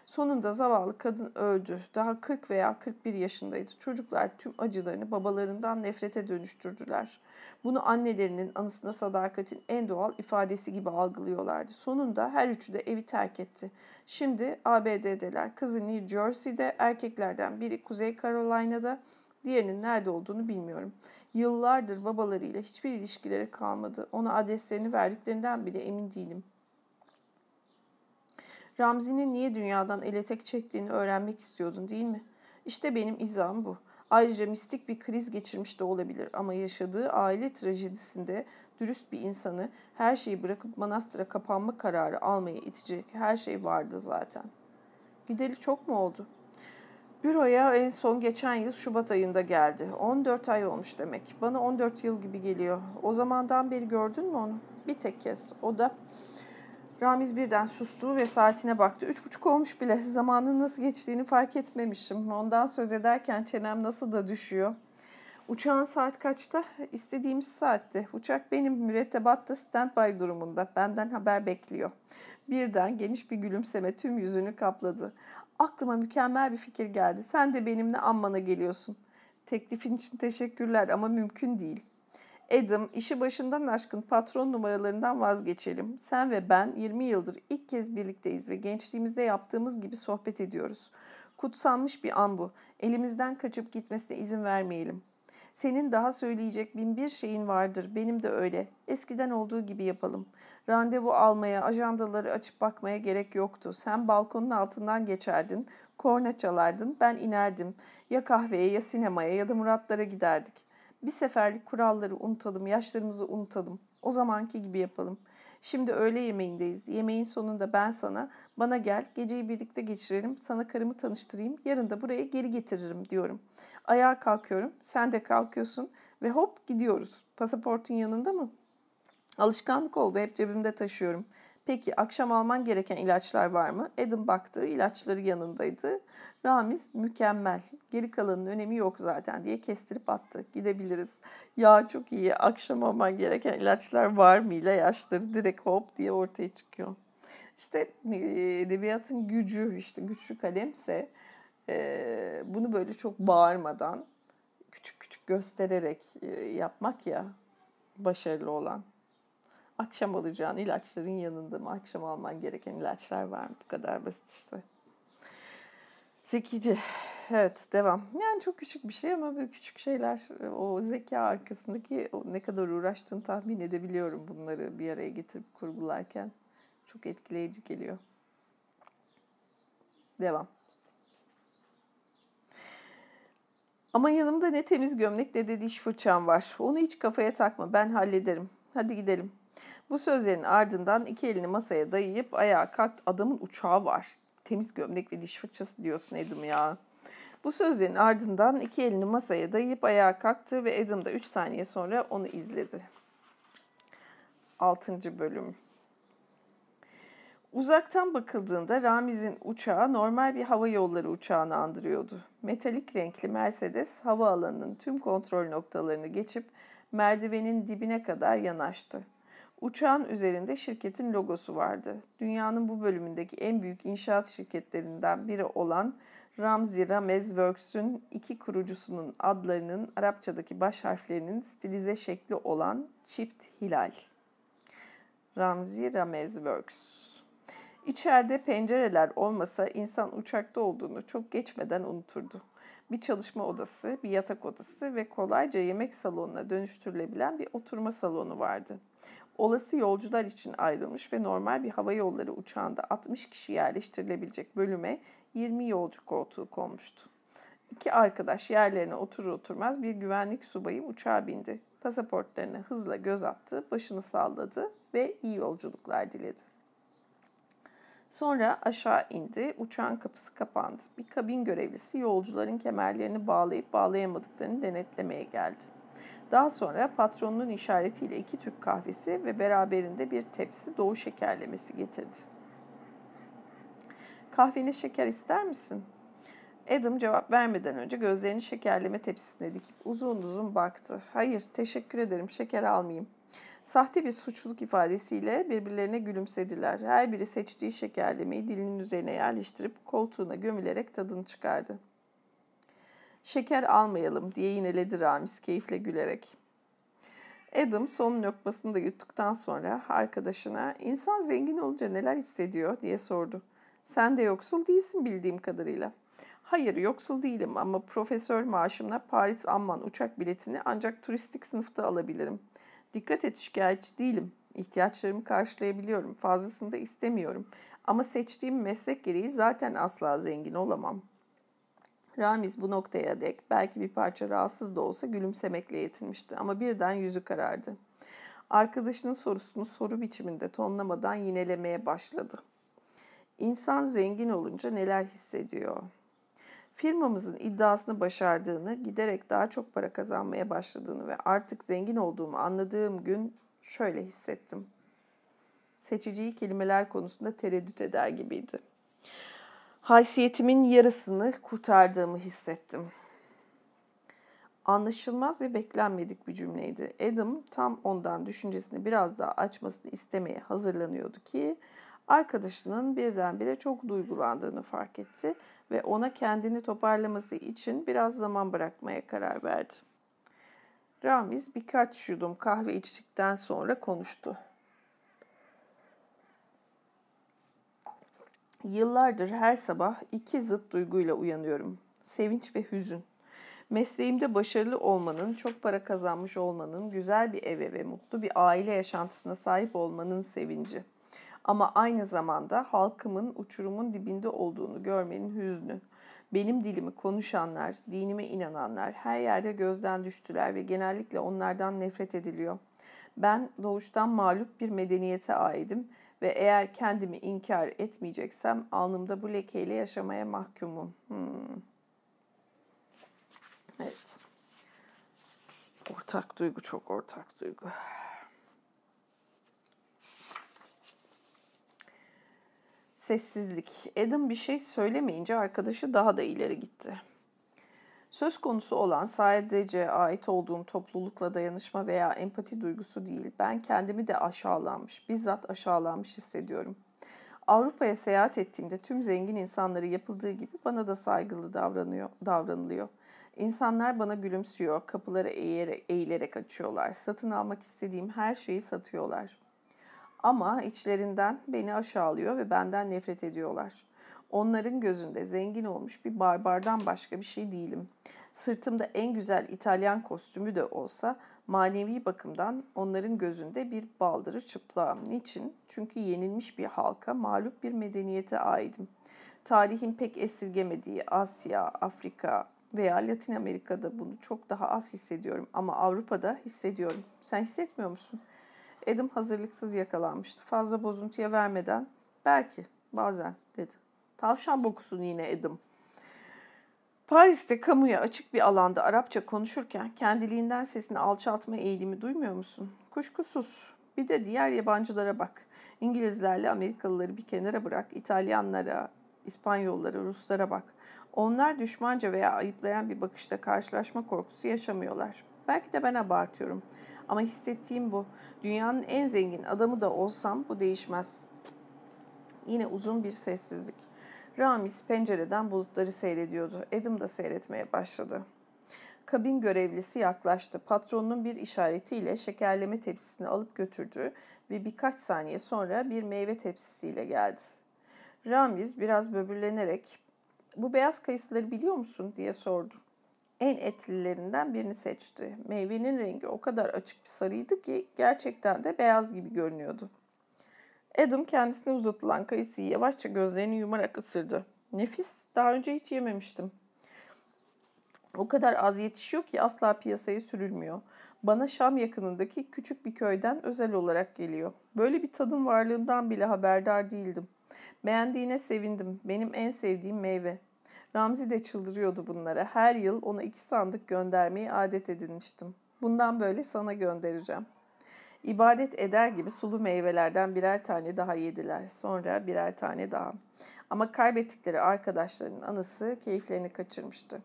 Sonunda zavallı kadın öldü. Daha 40 veya 41 yaşındaydı. Çocuklar tüm acılarını babalarından nefrete dönüştürdüler. Bunu annelerinin anısına sadakatin en doğal ifadesi gibi algılıyorlardı. Sonunda her üçü de evi terk etti. Şimdi ABD'deler. Kızı New Jersey'de, erkeklerden biri Kuzey Carolina'da, diğerinin nerede olduğunu bilmiyorum. Yıllardır babalarıyla hiçbir ilişkileri kalmadı. Ona adreslerini verdiklerinden bile emin değilim.'' Ramzi'nin niye dünyadan ele tek çektiğini öğrenmek istiyordun değil mi? İşte benim izahım bu. Ayrıca mistik bir kriz geçirmiş de olabilir ama yaşadığı aile trajedisinde dürüst bir insanı her şeyi bırakıp manastıra kapanma kararı almaya itecek her şey vardı zaten. Gideli çok mu oldu? Büroya en son geçen yıl Şubat ayında geldi. 14 ay olmuş demek. Bana 14 yıl gibi geliyor. O zamandan beri gördün mü onu? Bir tek kez. O da Ramiz birden sustu ve saatine baktı. Üç buçuk olmuş bile. Zamanın nasıl geçtiğini fark etmemişim. Ondan söz ederken çenem nasıl da düşüyor. Uçağın saat kaçta? İstediğimiz saatte. Uçak benim mürettebatta standby durumunda. Benden haber bekliyor. Birden geniş bir gülümseme tüm yüzünü kapladı. Aklıma mükemmel bir fikir geldi. Sen de benimle ammana geliyorsun. Teklifin için teşekkürler ama mümkün değil. Adam, işi başından aşkın patron numaralarından vazgeçelim. Sen ve ben 20 yıldır ilk kez birlikteyiz ve gençliğimizde yaptığımız gibi sohbet ediyoruz. Kutsanmış bir an bu. Elimizden kaçıp gitmesine izin vermeyelim. Senin daha söyleyecek bin bir şeyin vardır. Benim de öyle. Eskiden olduğu gibi yapalım. Randevu almaya, ajandaları açıp bakmaya gerek yoktu. Sen balkonun altından geçerdin, korna çalardın, ben inerdim. Ya kahveye ya sinemaya ya da Muratlara giderdik. Bir seferlik kuralları unutalım, yaşlarımızı unutalım. O zamanki gibi yapalım. Şimdi öğle yemeğindeyiz. Yemeğin sonunda ben sana, bana gel, geceyi birlikte geçirelim, sana karımı tanıştırayım, yarın da buraya geri getiririm diyorum. Ayağa kalkıyorum, sen de kalkıyorsun ve hop gidiyoruz. Pasaportun yanında mı? Alışkanlık oldu, hep cebimde taşıyorum. Peki akşam alman gereken ilaçlar var mı? Adam baktı, ilaçları yanındaydı. Ramiz mükemmel. Geri kalanın önemi yok zaten diye kestirip attı. Gidebiliriz. Ya çok iyi. Akşam alman gereken ilaçlar var mı ile yaşları direkt hop diye ortaya çıkıyor. İşte e, edebiyatın gücü işte güçlü kalemse e, bunu böyle çok bağırmadan küçük küçük göstererek e, yapmak ya başarılı olan. Akşam alacağın ilaçların yanında mı? Akşam alman gereken ilaçlar var mı? Bu kadar basit işte. Zekice. Evet devam. Yani çok küçük bir şey ama böyle küçük şeyler o zeka arkasındaki o ne kadar uğraştığını tahmin edebiliyorum bunları bir araya getirip kurgularken. Çok etkileyici geliyor. Devam. Ama yanımda ne temiz gömlek ne de diş fırçam var. Onu hiç kafaya takma ben hallederim. Hadi gidelim. Bu sözlerin ardından iki elini masaya dayayıp ayağa kalktı. Adamın uçağı var temiz gömlek ve diş fırçası diyorsun Edim ya. Bu sözlerin ardından iki elini masaya dayayıp ayağa kalktı ve Adam da 3 saniye sonra onu izledi. 6. bölüm Uzaktan bakıldığında Ramiz'in uçağı normal bir hava yolları uçağını andırıyordu. Metalik renkli Mercedes havaalanının tüm kontrol noktalarını geçip merdivenin dibine kadar yanaştı. Uçağın üzerinde şirketin logosu vardı. Dünyanın bu bölümündeki en büyük inşaat şirketlerinden biri olan Ramzi Ramez Works'ün iki kurucusunun adlarının Arapçadaki baş harflerinin stilize şekli olan çift hilal. Ramzi Ramez Works. İçeride pencereler olmasa insan uçakta olduğunu çok geçmeden unuturdu. Bir çalışma odası, bir yatak odası ve kolayca yemek salonuna dönüştürülebilen bir oturma salonu vardı. Olası yolcular için ayrılmış ve normal bir hava yolları uçağında 60 kişi yerleştirilebilecek bölüme 20 yolcu koltuğu konmuştu. İki arkadaş yerlerine oturur oturmaz bir güvenlik subayı uçağa bindi. Pasaportlarına hızla göz attı, başını salladı ve iyi yolculuklar diledi. Sonra aşağı indi, uçağın kapısı kapandı. Bir kabin görevlisi yolcuların kemerlerini bağlayıp bağlayamadıklarını denetlemeye geldi. Daha sonra patronunun işaretiyle iki Türk kahvesi ve beraberinde bir tepsi doğu şekerlemesi getirdi. Kahveni şeker ister misin? Adam cevap vermeden önce gözlerini şekerleme tepsisine dikip uzun uzun baktı. Hayır, teşekkür ederim, şeker almayayım. Sahte bir suçluluk ifadesiyle birbirlerine gülümsediler. Her biri seçtiği şekerlemeyi dilinin üzerine yerleştirip koltuğuna gömülerek tadını çıkardı. Şeker almayalım diye yineledi Ramiz keyifle gülerek. Adam son lokmasını da yuttuktan sonra arkadaşına insan zengin olunca neler hissediyor diye sordu. Sen de yoksul değilsin bildiğim kadarıyla. Hayır yoksul değilim ama profesör maaşımla Paris Amman uçak biletini ancak turistik sınıfta alabilirim. Dikkat et şikayetçi değilim. İhtiyaçlarımı karşılayabiliyorum. Fazlasını da istemiyorum. Ama seçtiğim meslek gereği zaten asla zengin olamam. Ramiz bu noktaya dek belki bir parça rahatsız da olsa gülümsemekle yetinmişti ama birden yüzü karardı. Arkadaşının sorusunu soru biçiminde tonlamadan yinelemeye başladı. İnsan zengin olunca neler hissediyor? Firmamızın iddiasını başardığını, giderek daha çok para kazanmaya başladığını ve artık zengin olduğumu anladığım gün şöyle hissettim. Seçeceği kelimeler konusunda tereddüt eder gibiydi. Haysiyetimin yarısını kurtardığımı hissettim. Anlaşılmaz ve beklenmedik bir cümleydi. Adam tam ondan düşüncesini biraz daha açmasını istemeye hazırlanıyordu ki arkadaşının birdenbire çok duygulandığını fark etti ve ona kendini toparlaması için biraz zaman bırakmaya karar verdi. Ramiz birkaç yudum kahve içtikten sonra konuştu. Yıllardır her sabah iki zıt duyguyla uyanıyorum. Sevinç ve hüzün. Mesleğimde başarılı olmanın, çok para kazanmış olmanın, güzel bir eve ve mutlu bir aile yaşantısına sahip olmanın sevinci. Ama aynı zamanda halkımın uçurumun dibinde olduğunu görmenin hüznü. Benim dilimi konuşanlar, dinime inananlar her yerde gözden düştüler ve genellikle onlardan nefret ediliyor. Ben doğuştan mağlup bir medeniyete aidim ve eğer kendimi inkar etmeyeceksem alnımda bu lekeyle yaşamaya mahkumum. Hmm. Evet. Ortak duygu çok ortak duygu. Sessizlik. Adam bir şey söylemeyince arkadaşı daha da ileri gitti. Söz konusu olan sadece ait olduğum toplulukla dayanışma veya empati duygusu değil. Ben kendimi de aşağılanmış, bizzat aşağılanmış hissediyorum. Avrupa'ya seyahat ettiğimde tüm zengin insanları yapıldığı gibi bana da saygılı davranıyor, davranılıyor. İnsanlar bana gülümsüyor, kapıları eğilerek, eğilerek açıyorlar. Satın almak istediğim her şeyi satıyorlar. Ama içlerinden beni aşağılıyor ve benden nefret ediyorlar. Onların gözünde zengin olmuş bir barbardan başka bir şey değilim. Sırtımda en güzel İtalyan kostümü de olsa manevi bakımdan onların gözünde bir baldırı çıplağım. Niçin? Çünkü yenilmiş bir halka, mağlup bir medeniyete aidim. Tarihin pek esirgemediği Asya, Afrika veya Latin Amerika'da bunu çok daha az hissediyorum ama Avrupa'da hissediyorum. Sen hissetmiyor musun? Edim hazırlıksız yakalanmıştı. Fazla bozuntuya vermeden belki bazen dedi. Tavşan bokusun yine Edim. Paris'te kamuya açık bir alanda Arapça konuşurken kendiliğinden sesini alçaltma eğilimi duymuyor musun? Kuşkusuz. Bir de diğer yabancılara bak. İngilizlerle Amerikalıları bir kenara bırak. İtalyanlara, İspanyollara, Ruslara bak. Onlar düşmanca veya ayıplayan bir bakışta karşılaşma korkusu yaşamıyorlar. Belki de ben abartıyorum. Ama hissettiğim bu. Dünyanın en zengin adamı da olsam bu değişmez. Yine uzun bir sessizlik. Ramiz pencereden bulutları seyrediyordu. Adam da seyretmeye başladı. Kabin görevlisi yaklaştı. Patronunun bir işaretiyle şekerleme tepsisini alıp götürdü ve birkaç saniye sonra bir meyve tepsisiyle geldi. Ramiz biraz böbürlenerek bu beyaz kayısıları biliyor musun diye sordu. En etlilerinden birini seçti. Meyvenin rengi o kadar açık bir sarıydı ki gerçekten de beyaz gibi görünüyordu. Adam kendisine uzatılan kayısıyı yavaşça gözlerini yumarak ısırdı. Nefis, daha önce hiç yememiştim. O kadar az yetişiyor ki asla piyasaya sürülmüyor. Bana Şam yakınındaki küçük bir köyden özel olarak geliyor. Böyle bir tadım varlığından bile haberdar değildim. Beğendiğine sevindim. Benim en sevdiğim meyve. Ramzi de çıldırıyordu bunlara. Her yıl ona iki sandık göndermeyi adet edinmiştim. Bundan böyle sana göndereceğim. İbadet eder gibi sulu meyvelerden birer tane daha yediler. Sonra birer tane daha. Ama kaybettikleri arkadaşlarının anısı keyiflerini kaçırmıştı.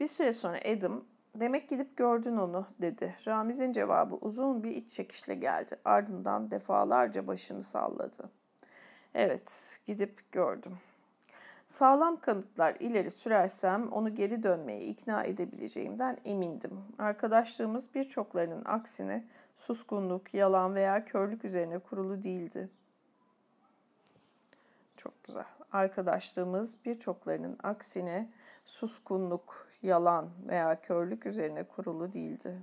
Bir süre sonra Adam, demek gidip gördün onu dedi. Ramiz'in cevabı uzun bir iç çekişle geldi. Ardından defalarca başını salladı. Evet, gidip gördüm. Sağlam kanıtlar ileri sürersem onu geri dönmeye ikna edebileceğimden emindim. Arkadaşlığımız birçoklarının aksine suskunluk, yalan veya körlük üzerine kurulu değildi. Çok güzel. Arkadaşlığımız birçoklarının aksine suskunluk, yalan veya körlük üzerine kurulu değildi.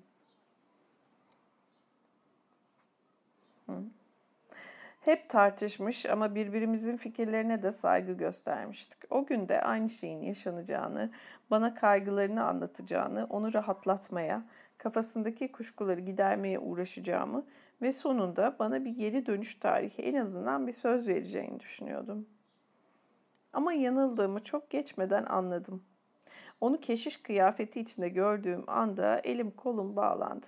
Hep tartışmış ama birbirimizin fikirlerine de saygı göstermiştik. O gün de aynı şeyin yaşanacağını, bana kaygılarını anlatacağını, onu rahatlatmaya, kafasındaki kuşkuları gidermeye uğraşacağımı ve sonunda bana bir geri dönüş tarihi en azından bir söz vereceğini düşünüyordum. Ama yanıldığımı çok geçmeden anladım. Onu keşiş kıyafeti içinde gördüğüm anda elim kolum bağlandı.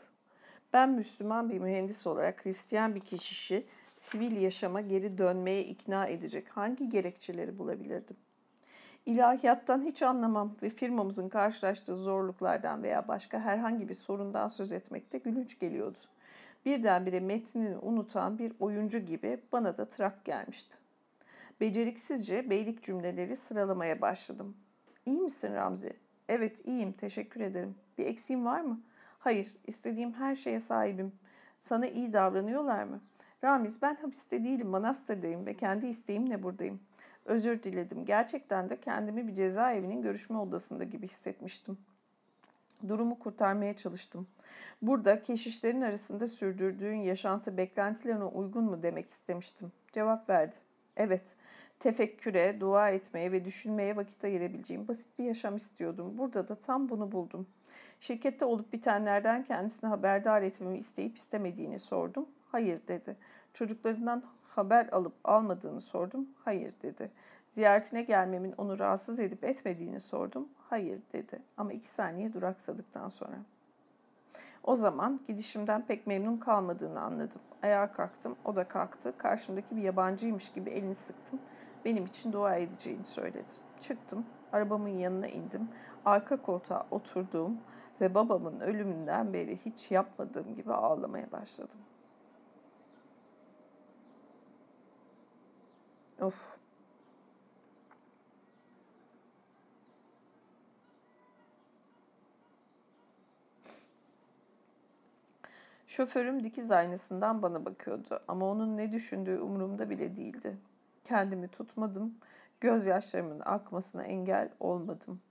Ben Müslüman bir mühendis olarak Hristiyan bir keşişi sivil yaşama geri dönmeye ikna edecek hangi gerekçeleri bulabilirdim? İlahiyattan hiç anlamam ve firmamızın karşılaştığı zorluklardan veya başka herhangi bir sorundan söz etmekte gülünç geliyordu. Birdenbire metnini unutan bir oyuncu gibi bana da trak gelmişti. Beceriksizce beylik cümleleri sıralamaya başladım. İyi misin Ramzi? Evet iyiyim teşekkür ederim. Bir eksiğim var mı? Hayır istediğim her şeye sahibim. Sana iyi davranıyorlar mı? Ramiz ben hapiste değilim manastırdayım ve kendi isteğimle buradayım. Özür diledim. Gerçekten de kendimi bir cezaevinin görüşme odasında gibi hissetmiştim. Durumu kurtarmaya çalıştım. Burada keşişlerin arasında sürdürdüğün yaşantı beklentilerine uygun mu demek istemiştim. Cevap verdi. Evet, tefekküre, dua etmeye ve düşünmeye vakit ayırabileceğim basit bir yaşam istiyordum. Burada da tam bunu buldum. Şirkette olup bitenlerden kendisine haberdar etmemi isteyip istemediğini sordum. Hayır dedi. Çocuklarından haber alıp almadığını sordum. Hayır dedi. Ziyaretine gelmemin onu rahatsız edip etmediğini sordum. Hayır dedi. Ama iki saniye duraksadıktan sonra. O zaman gidişimden pek memnun kalmadığını anladım. Ayağa kalktım, o da kalktı. Karşımdaki bir yabancıymış gibi elini sıktım. Benim için dua edeceğini söyledi. Çıktım, arabamın yanına indim. Arka koltuğa oturdum ve babamın ölümünden beri hiç yapmadığım gibi ağlamaya başladım. Of. Şoförüm dikiz aynasından bana bakıyordu ama onun ne düşündüğü umurumda bile değildi. Kendimi tutmadım, gözyaşlarımın akmasına engel olmadım.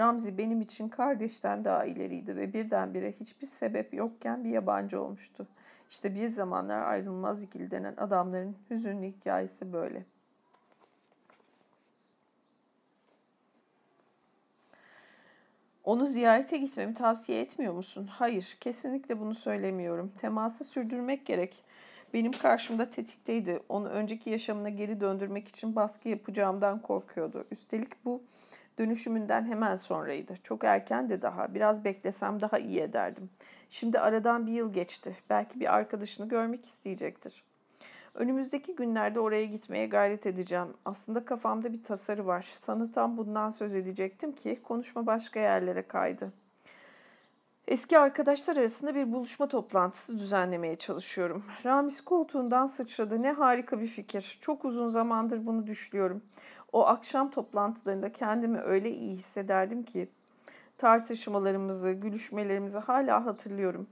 Ramzi benim için kardeşten daha ileriydi ve birdenbire hiçbir sebep yokken bir yabancı olmuştu. İşte bir zamanlar ayrılmaz ikili denen adamların hüzünlü hikayesi böyle. Onu ziyarete gitmemi tavsiye etmiyor musun? Hayır, kesinlikle bunu söylemiyorum. Teması sürdürmek gerek. Benim karşımda tetikteydi. Onu önceki yaşamına geri döndürmek için baskı yapacağımdan korkuyordu. Üstelik bu Dönüşümünden hemen sonraydı. Çok erken de daha. Biraz beklesem daha iyi ederdim. Şimdi aradan bir yıl geçti. Belki bir arkadaşını görmek isteyecektir. Önümüzdeki günlerde oraya gitmeye gayret edeceğim. Aslında kafamda bir tasarı var. Sana tam bundan söz edecektim ki konuşma başka yerlere kaydı. Eski arkadaşlar arasında bir buluşma toplantısı düzenlemeye çalışıyorum. Ramiz koltuğundan sıçradı. Ne harika bir fikir. Çok uzun zamandır bunu düşünüyorum. O akşam toplantılarında kendimi öyle iyi hissederdim ki tartışmalarımızı, gülüşmelerimizi hala hatırlıyorum.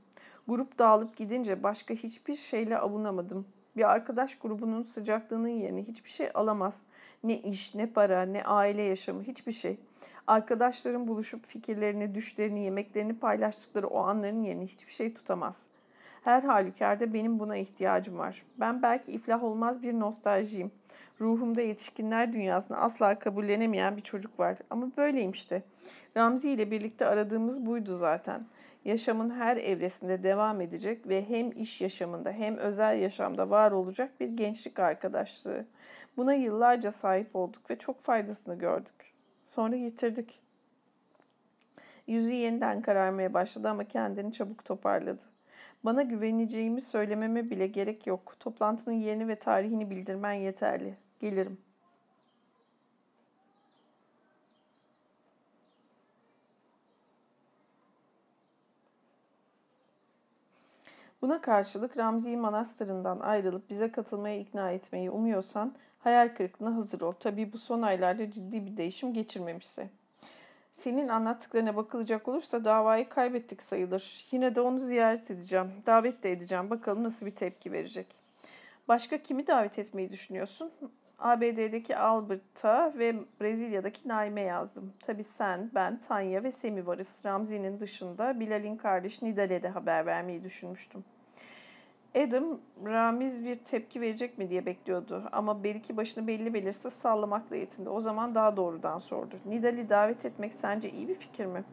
Grup dağılıp gidince başka hiçbir şeyle avunamadım. Bir arkadaş grubunun sıcaklığının yerine hiçbir şey alamaz. Ne iş, ne para, ne aile yaşamı, hiçbir şey. Arkadaşların buluşup fikirlerini, düşlerini, yemeklerini paylaştıkları o anların yerini hiçbir şey tutamaz. Her halükarda benim buna ihtiyacım var. Ben belki iflah olmaz bir nostaljiyim. Ruhumda yetişkinler dünyasını asla kabullenemeyen bir çocuk var. Ama böyleyim işte. Ramzi ile birlikte aradığımız buydu zaten. Yaşamın her evresinde devam edecek ve hem iş yaşamında hem özel yaşamda var olacak bir gençlik arkadaşlığı. Buna yıllarca sahip olduk ve çok faydasını gördük. Sonra yitirdik. Yüzü yeniden kararmaya başladı ama kendini çabuk toparladı. Bana güveneceğimi söylememe bile gerek yok. Toplantının yerini ve tarihini bildirmen yeterli. Gelirim. Buna karşılık Ramzi Manastırı'ndan ayrılıp bize katılmaya ikna etmeyi umuyorsan hayal kırıklığına hazır ol. Tabii bu son aylarda ciddi bir değişim geçirmemişse. Senin anlattıklarına bakılacak olursa davayı kaybettik sayılır. Yine de onu ziyaret edeceğim. Davet de edeceğim. Bakalım nasıl bir tepki verecek. Başka kimi davet etmeyi düşünüyorsun? ABD'deki Albert'a ve Brezilya'daki Naime yazdım. Tabii sen, ben, Tanya ve Semi varız. Ramzi'nin dışında Bilal'in kardeşi Nidal'e de haber vermeyi düşünmüştüm. Adam, Ramiz bir tepki verecek mi diye bekliyordu ama belki başını belli belirsiz sallamakla yetindi. O zaman daha doğrudan sordu. Nidal'i davet etmek sence iyi bir fikir mi?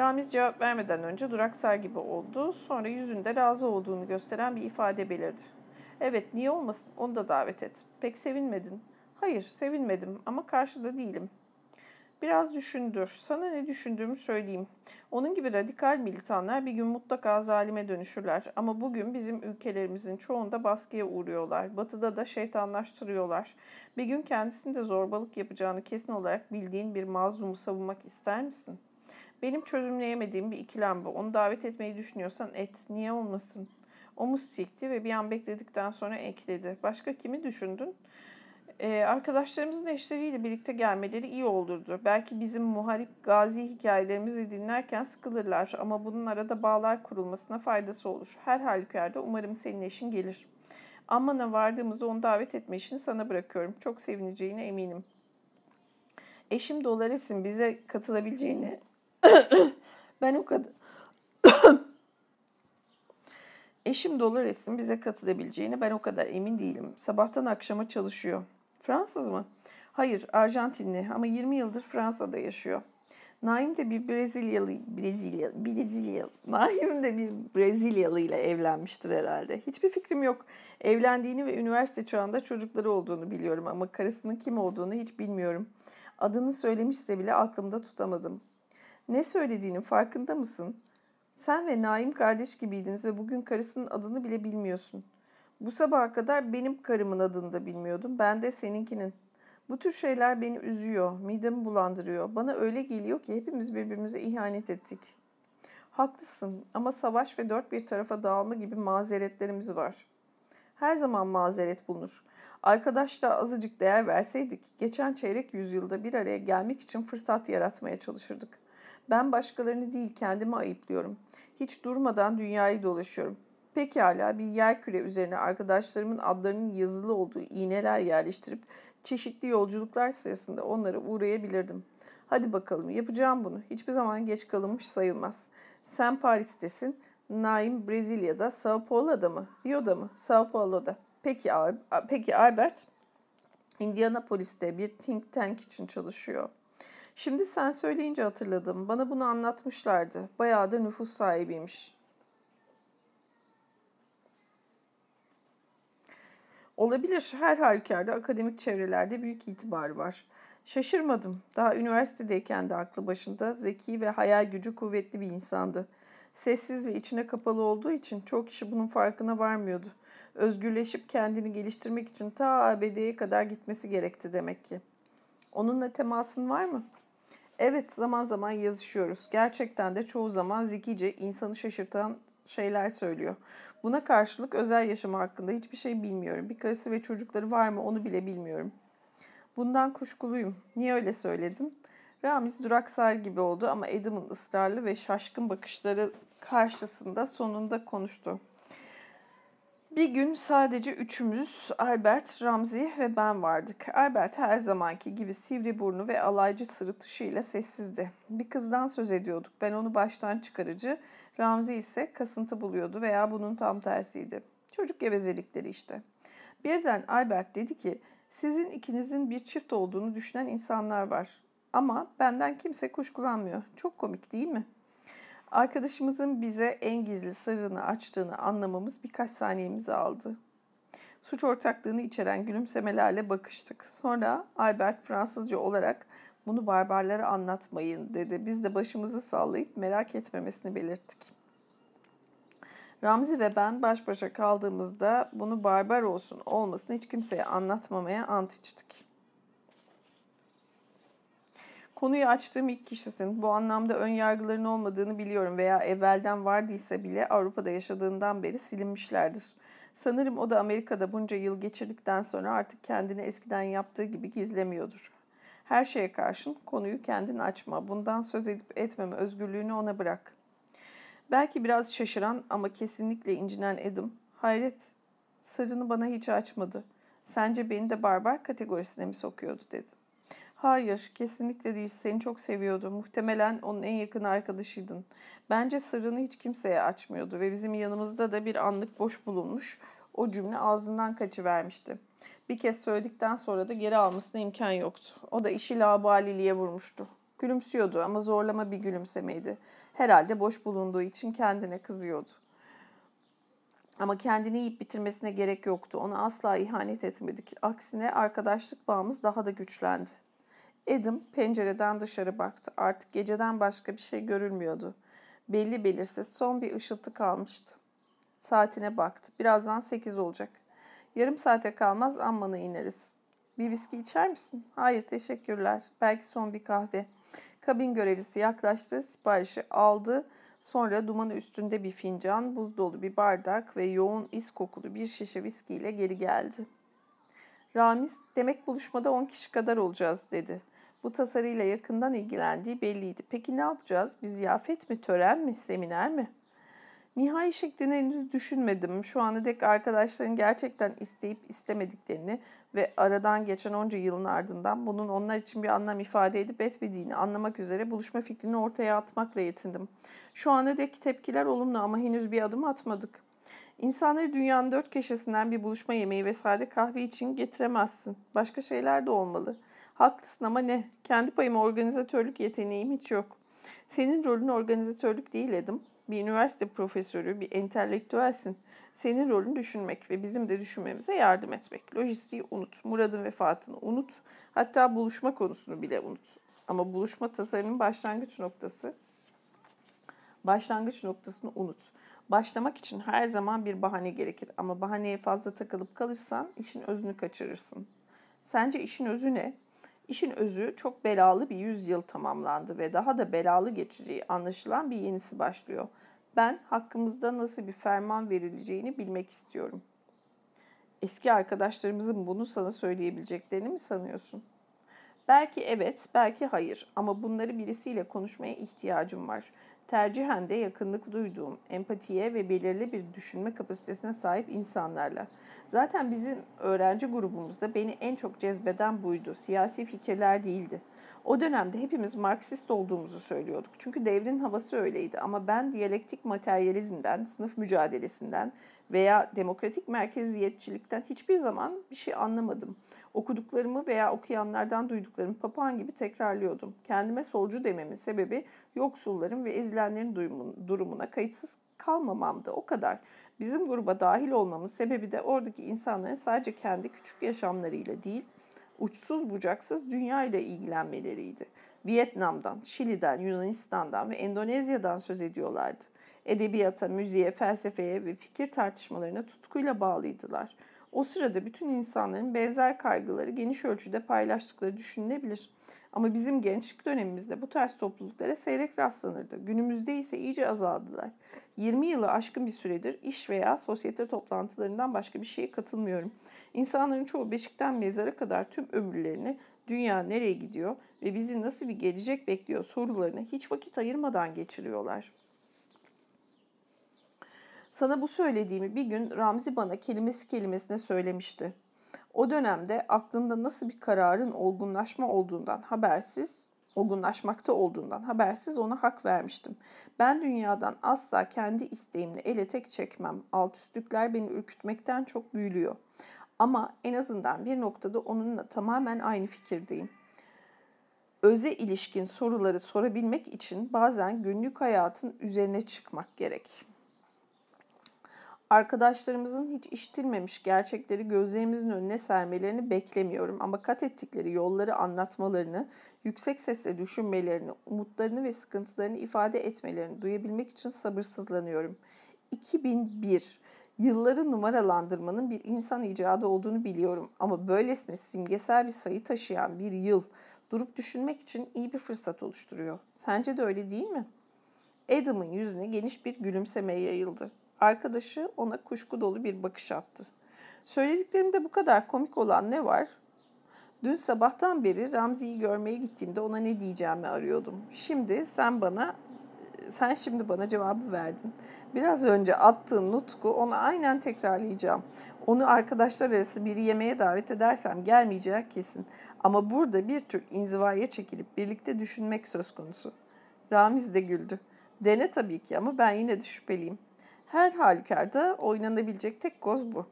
Ramiz cevap vermeden önce duraksar gibi oldu. Sonra yüzünde razı olduğunu gösteren bir ifade belirdi. Evet niye olmasın onu da davet et. Pek sevinmedin. Hayır sevinmedim ama karşıda değilim. Biraz düşündü. Sana ne düşündüğümü söyleyeyim. Onun gibi radikal militanlar bir gün mutlaka zalime dönüşürler. Ama bugün bizim ülkelerimizin çoğunda baskıya uğruyorlar. Batıda da şeytanlaştırıyorlar. Bir gün kendisinde zorbalık yapacağını kesin olarak bildiğin bir mazlumu savunmak ister misin? Benim çözümleyemediğim bir ikilem bu. Onu davet etmeyi düşünüyorsan et. Niye olmasın? Omuz sikti ve bir an bekledikten sonra ekledi. Başka kimi düşündün? Ee, arkadaşlarımızın eşleriyle birlikte gelmeleri iyi olurdu. Belki bizim muharip gazi hikayelerimizi dinlerken sıkılırlar ama bunun arada bağlar kurulmasına faydası olur. Her halükarda umarım senin eşin gelir. Amman'a vardığımızda onu davet etme işini sana bırakıyorum. Çok sevineceğine eminim. Eşim Dolares'in bize katılabileceğini ben o kadar Eşim Dolares'in bize katılabileceğini ben o kadar emin değilim. Sabahtan akşama çalışıyor. Fransız mı? Hayır, Arjantinli ama 20 yıldır Fransa'da yaşıyor. Naim de bir Brezilyalı, Brezilya, Brezilya, Naim de bir Brezilyalı ile evlenmiştir herhalde. Hiçbir fikrim yok. Evlendiğini ve üniversite çağında çocukları olduğunu biliyorum ama karısının kim olduğunu hiç bilmiyorum. Adını söylemişse bile aklımda tutamadım. Ne söylediğinin farkında mısın? Sen ve Naim kardeş gibiydiniz ve bugün karısının adını bile bilmiyorsun. Bu sabaha kadar benim karımın adını da bilmiyordum. Ben de seninkinin. Bu tür şeyler beni üzüyor, midemi bulandırıyor. Bana öyle geliyor ki hepimiz birbirimize ihanet ettik. Haklısın ama savaş ve dört bir tarafa dağılma gibi mazeretlerimiz var. Her zaman mazeret bulunur. Arkadaşla azıcık değer verseydik, geçen çeyrek yüzyılda bir araya gelmek için fırsat yaratmaya çalışırdık. Ben başkalarını değil kendimi ayıplıyorum. Hiç durmadan dünyayı dolaşıyorum. Pekala bir yer küre üzerine arkadaşlarımın adlarının yazılı olduğu iğneler yerleştirip çeşitli yolculuklar sırasında onlara uğrayabilirdim. Hadi bakalım yapacağım bunu. Hiçbir zaman geç kalınmış sayılmaz. Sen Paris'tesin. Naim Brezilya'da, Sao Paulo'da mı? Rio'da mı? Sao Paulo'da. Peki, peki Albert Indianapolis'te bir think tank için çalışıyor. Şimdi sen söyleyince hatırladım. Bana bunu anlatmışlardı. Bayağı da nüfus sahibiymiş. Olabilir. Her halükarda akademik çevrelerde büyük itibarı var. Şaşırmadım. Daha üniversitedeyken de aklı başında zeki ve hayal gücü kuvvetli bir insandı. Sessiz ve içine kapalı olduğu için çok kişi bunun farkına varmıyordu. Özgürleşip kendini geliştirmek için ta ABD'ye kadar gitmesi gerekti demek ki. Onunla temasın var mı? Evet, zaman zaman yazışıyoruz. Gerçekten de çoğu zaman zekice, insanı şaşırtan şeyler söylüyor. Buna karşılık özel yaşamı hakkında hiçbir şey bilmiyorum. Bir karısı ve çocukları var mı onu bile bilmiyorum. Bundan kuşkuluyum. Niye öyle söyledin? Ramiz duraksar gibi oldu ama Adam'ın ısrarlı ve şaşkın bakışları karşısında sonunda konuştu. Bir gün sadece üçümüz, Albert, Ramzi ve ben vardık. Albert her zamanki gibi sivri burnu ve alaycı sırıtışıyla sessizdi. Bir kızdan söz ediyorduk. Ben onu baştan çıkarıcı, Ramzi ise kasıntı buluyordu veya bunun tam tersiydi. Çocuk gevezelikleri işte. Birden Albert dedi ki, sizin ikinizin bir çift olduğunu düşünen insanlar var. Ama benden kimse kuşkulanmıyor. Çok komik değil mi?'' Arkadaşımızın bize en gizli sırrını açtığını anlamamız birkaç saniyemizi aldı. Suç ortaklığını içeren gülümsemelerle bakıştık. Sonra Albert Fransızca olarak bunu barbarlara anlatmayın dedi. Biz de başımızı sallayıp merak etmemesini belirttik. Ramzi ve ben baş başa kaldığımızda bunu barbar olsun olmasın hiç kimseye anlatmamaya ant içtik. Konuyu açtığım ilk kişisin. Bu anlamda ön yargıların olmadığını biliyorum veya evvelden vardıysa bile Avrupa'da yaşadığından beri silinmişlerdir. Sanırım o da Amerika'da bunca yıl geçirdikten sonra artık kendini eskiden yaptığı gibi gizlemiyordur. Her şeye karşın konuyu kendin açma. Bundan söz edip etmeme özgürlüğünü ona bırak. Belki biraz şaşıran ama kesinlikle incinen Adam, hayret, sırrını bana hiç açmadı. Sence beni de barbar kategorisine mi sokuyordu dedi. Hayır, kesinlikle değil. Seni çok seviyordu. Muhtemelen onun en yakın arkadaşıydın. Bence sırrını hiç kimseye açmıyordu ve bizim yanımızda da bir anlık boş bulunmuş. O cümle ağzından kaçıvermişti. Bir kez söyledikten sonra da geri almasına imkan yoktu. O da işi labaliliğe vurmuştu. Gülümsüyordu ama zorlama bir gülümsemeydi. Herhalde boş bulunduğu için kendine kızıyordu. Ama kendini yiyip bitirmesine gerek yoktu. Ona asla ihanet etmedik. Aksine arkadaşlık bağımız daha da güçlendi. Adam pencereden dışarı baktı. Artık geceden başka bir şey görülmüyordu. Belli belirsiz son bir ışıltı kalmıştı. Saatine baktı. Birazdan sekiz olacak. Yarım saate kalmaz ammanı ineriz. Bir viski içer misin? Hayır teşekkürler. Belki son bir kahve. Kabin görevlisi yaklaştı, siparişi aldı. Sonra dumanı üstünde bir fincan, buz dolu bir bardak ve yoğun is kokulu bir şişe viskiyle geri geldi. Ramiz, demek buluşmada on kişi kadar olacağız dedi. Bu tasarıyla yakından ilgilendiği belliydi. Peki ne yapacağız? Bir ziyafet mi, tören mi, seminer mi? Nihai şeklini henüz düşünmedim. Şu ana dek arkadaşların gerçekten isteyip istemediklerini ve aradan geçen onca yılın ardından bunun onlar için bir anlam ifade edip etmediğini anlamak üzere buluşma fikrini ortaya atmakla yetindim. Şu ana dek tepkiler olumlu ama henüz bir adım atmadık. İnsanları dünyanın dört köşesinden bir buluşma yemeği ve sade kahve için getiremezsin. Başka şeyler de olmalı. Haklısın ama ne? Kendi payıma organizatörlük yeteneğim hiç yok. Senin rolün organizatörlük değil Edim. Bir üniversite profesörü, bir entelektüelsin. Senin rolün düşünmek ve bizim de düşünmemize yardım etmek. Lojistiği unut, Murad'ın vefatını unut, hatta buluşma konusunu bile unut. Ama buluşma tasarımın başlangıç noktası, başlangıç noktasını unut. Başlamak için her zaman bir bahane gerekir ama bahaneye fazla takılıp kalırsan işin özünü kaçırırsın. Sence işin özü ne? İşin özü çok belalı bir yüzyıl tamamlandı ve daha da belalı geçeceği anlaşılan bir yenisi başlıyor. Ben hakkımızda nasıl bir ferman verileceğini bilmek istiyorum. Eski arkadaşlarımızın bunu sana söyleyebileceklerini mi sanıyorsun? Belki evet, belki hayır ama bunları birisiyle konuşmaya ihtiyacım var tercihen de yakınlık duyduğum, empatiye ve belirli bir düşünme kapasitesine sahip insanlarla. Zaten bizim öğrenci grubumuzda beni en çok cezbeden buydu. Siyasi fikirler değildi. O dönemde hepimiz Marksist olduğumuzu söylüyorduk. Çünkü devrin havası öyleydi ama ben diyalektik materyalizmden, sınıf mücadelesinden veya demokratik merkeziyetçilikten hiçbir zaman bir şey anlamadım. Okuduklarımı veya okuyanlardan duyduklarımı papağan gibi tekrarlıyordum. Kendime solcu dememin sebebi yoksulların ve ezilenlerin durumuna kayıtsız kalmamamdı. O kadar. Bizim gruba dahil olmamın sebebi de oradaki insanların sadece kendi küçük yaşamlarıyla değil, Uçsuz bucaksız dünya ile ilgilenmeleriydi. Vietnam'dan, Şili'den, Yunanistan'dan ve Endonezya'dan söz ediyorlardı. Edebiyata, müziğe, felsefeye ve fikir tartışmalarına tutkuyla bağlıydılar. O sırada bütün insanların benzer kaygıları geniş ölçüde paylaştıkları düşünülebilir. Ama bizim gençlik dönemimizde bu tarz topluluklara seyrek rastlanırdı. Günümüzde ise iyice azaldılar. 20 yılı aşkın bir süredir iş veya sosyete toplantılarından başka bir şeye katılmıyorum. İnsanların çoğu beşikten mezara kadar tüm ömürlerini dünya nereye gidiyor ve bizi nasıl bir gelecek bekliyor sorularına hiç vakit ayırmadan geçiriyorlar. Sana bu söylediğimi bir gün Ramzi bana kelimesi kelimesine söylemişti. O dönemde aklında nasıl bir kararın olgunlaşma olduğundan habersiz, olgunlaşmakta olduğundan habersiz ona hak vermiştim. Ben dünyadan asla kendi isteğimle ele tek çekmem. Alt üstlükler beni ürkütmekten çok büyülüyor. Ama en azından bir noktada onunla tamamen aynı fikirdeyim. Öze ilişkin soruları sorabilmek için bazen günlük hayatın üzerine çıkmak gerek.'' Arkadaşlarımızın hiç işitilmemiş gerçekleri gözlerimizin önüne sermelerini beklemiyorum ama kat ettikleri yolları anlatmalarını, yüksek sesle düşünmelerini, umutlarını ve sıkıntılarını ifade etmelerini duyabilmek için sabırsızlanıyorum. 2001 Yılları numaralandırmanın bir insan icadı olduğunu biliyorum ama böylesine simgesel bir sayı taşıyan bir yıl durup düşünmek için iyi bir fırsat oluşturuyor. Sence de öyle değil mi? Adam'ın yüzüne geniş bir gülümseme yayıldı. Arkadaşı ona kuşku dolu bir bakış attı. Söylediklerimde bu kadar komik olan ne var? Dün sabahtan beri Ramzi'yi görmeye gittiğimde ona ne diyeceğimi arıyordum. Şimdi sen bana sen şimdi bana cevabı verdin. Biraz önce attığın nutku ona aynen tekrarlayacağım. Onu arkadaşlar arası bir yemeğe davet edersem gelmeyeceği kesin. Ama burada bir tür inzivaya çekilip birlikte düşünmek söz konusu. Ramiz de güldü. Dene tabii ki ama ben yine de şüpheliyim. Her halükarda oynanabilecek tek koz bu.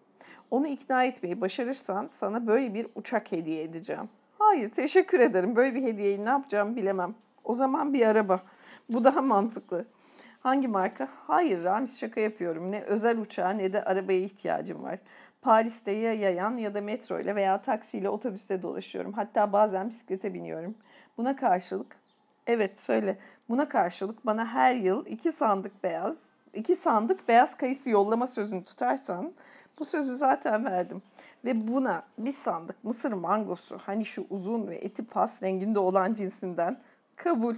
Onu ikna etmeyi başarırsan sana böyle bir uçak hediye edeceğim. Hayır teşekkür ederim. Böyle bir hediyeyi ne yapacağımı bilemem. O zaman bir araba. Bu daha mantıklı. Hangi marka? Hayır Ramiz şaka yapıyorum. Ne özel uçağa ne de arabaya ihtiyacım var. Paris'te ya yayan ya da metro ile veya taksiyle otobüste dolaşıyorum. Hatta bazen bisiklete biniyorum. Buna karşılık, evet söyle, buna karşılık bana her yıl iki sandık beyaz, iki sandık beyaz kayısı yollama sözünü tutarsan bu sözü zaten verdim. Ve buna bir sandık mısır mangosu hani şu uzun ve eti pas renginde olan cinsinden kabul.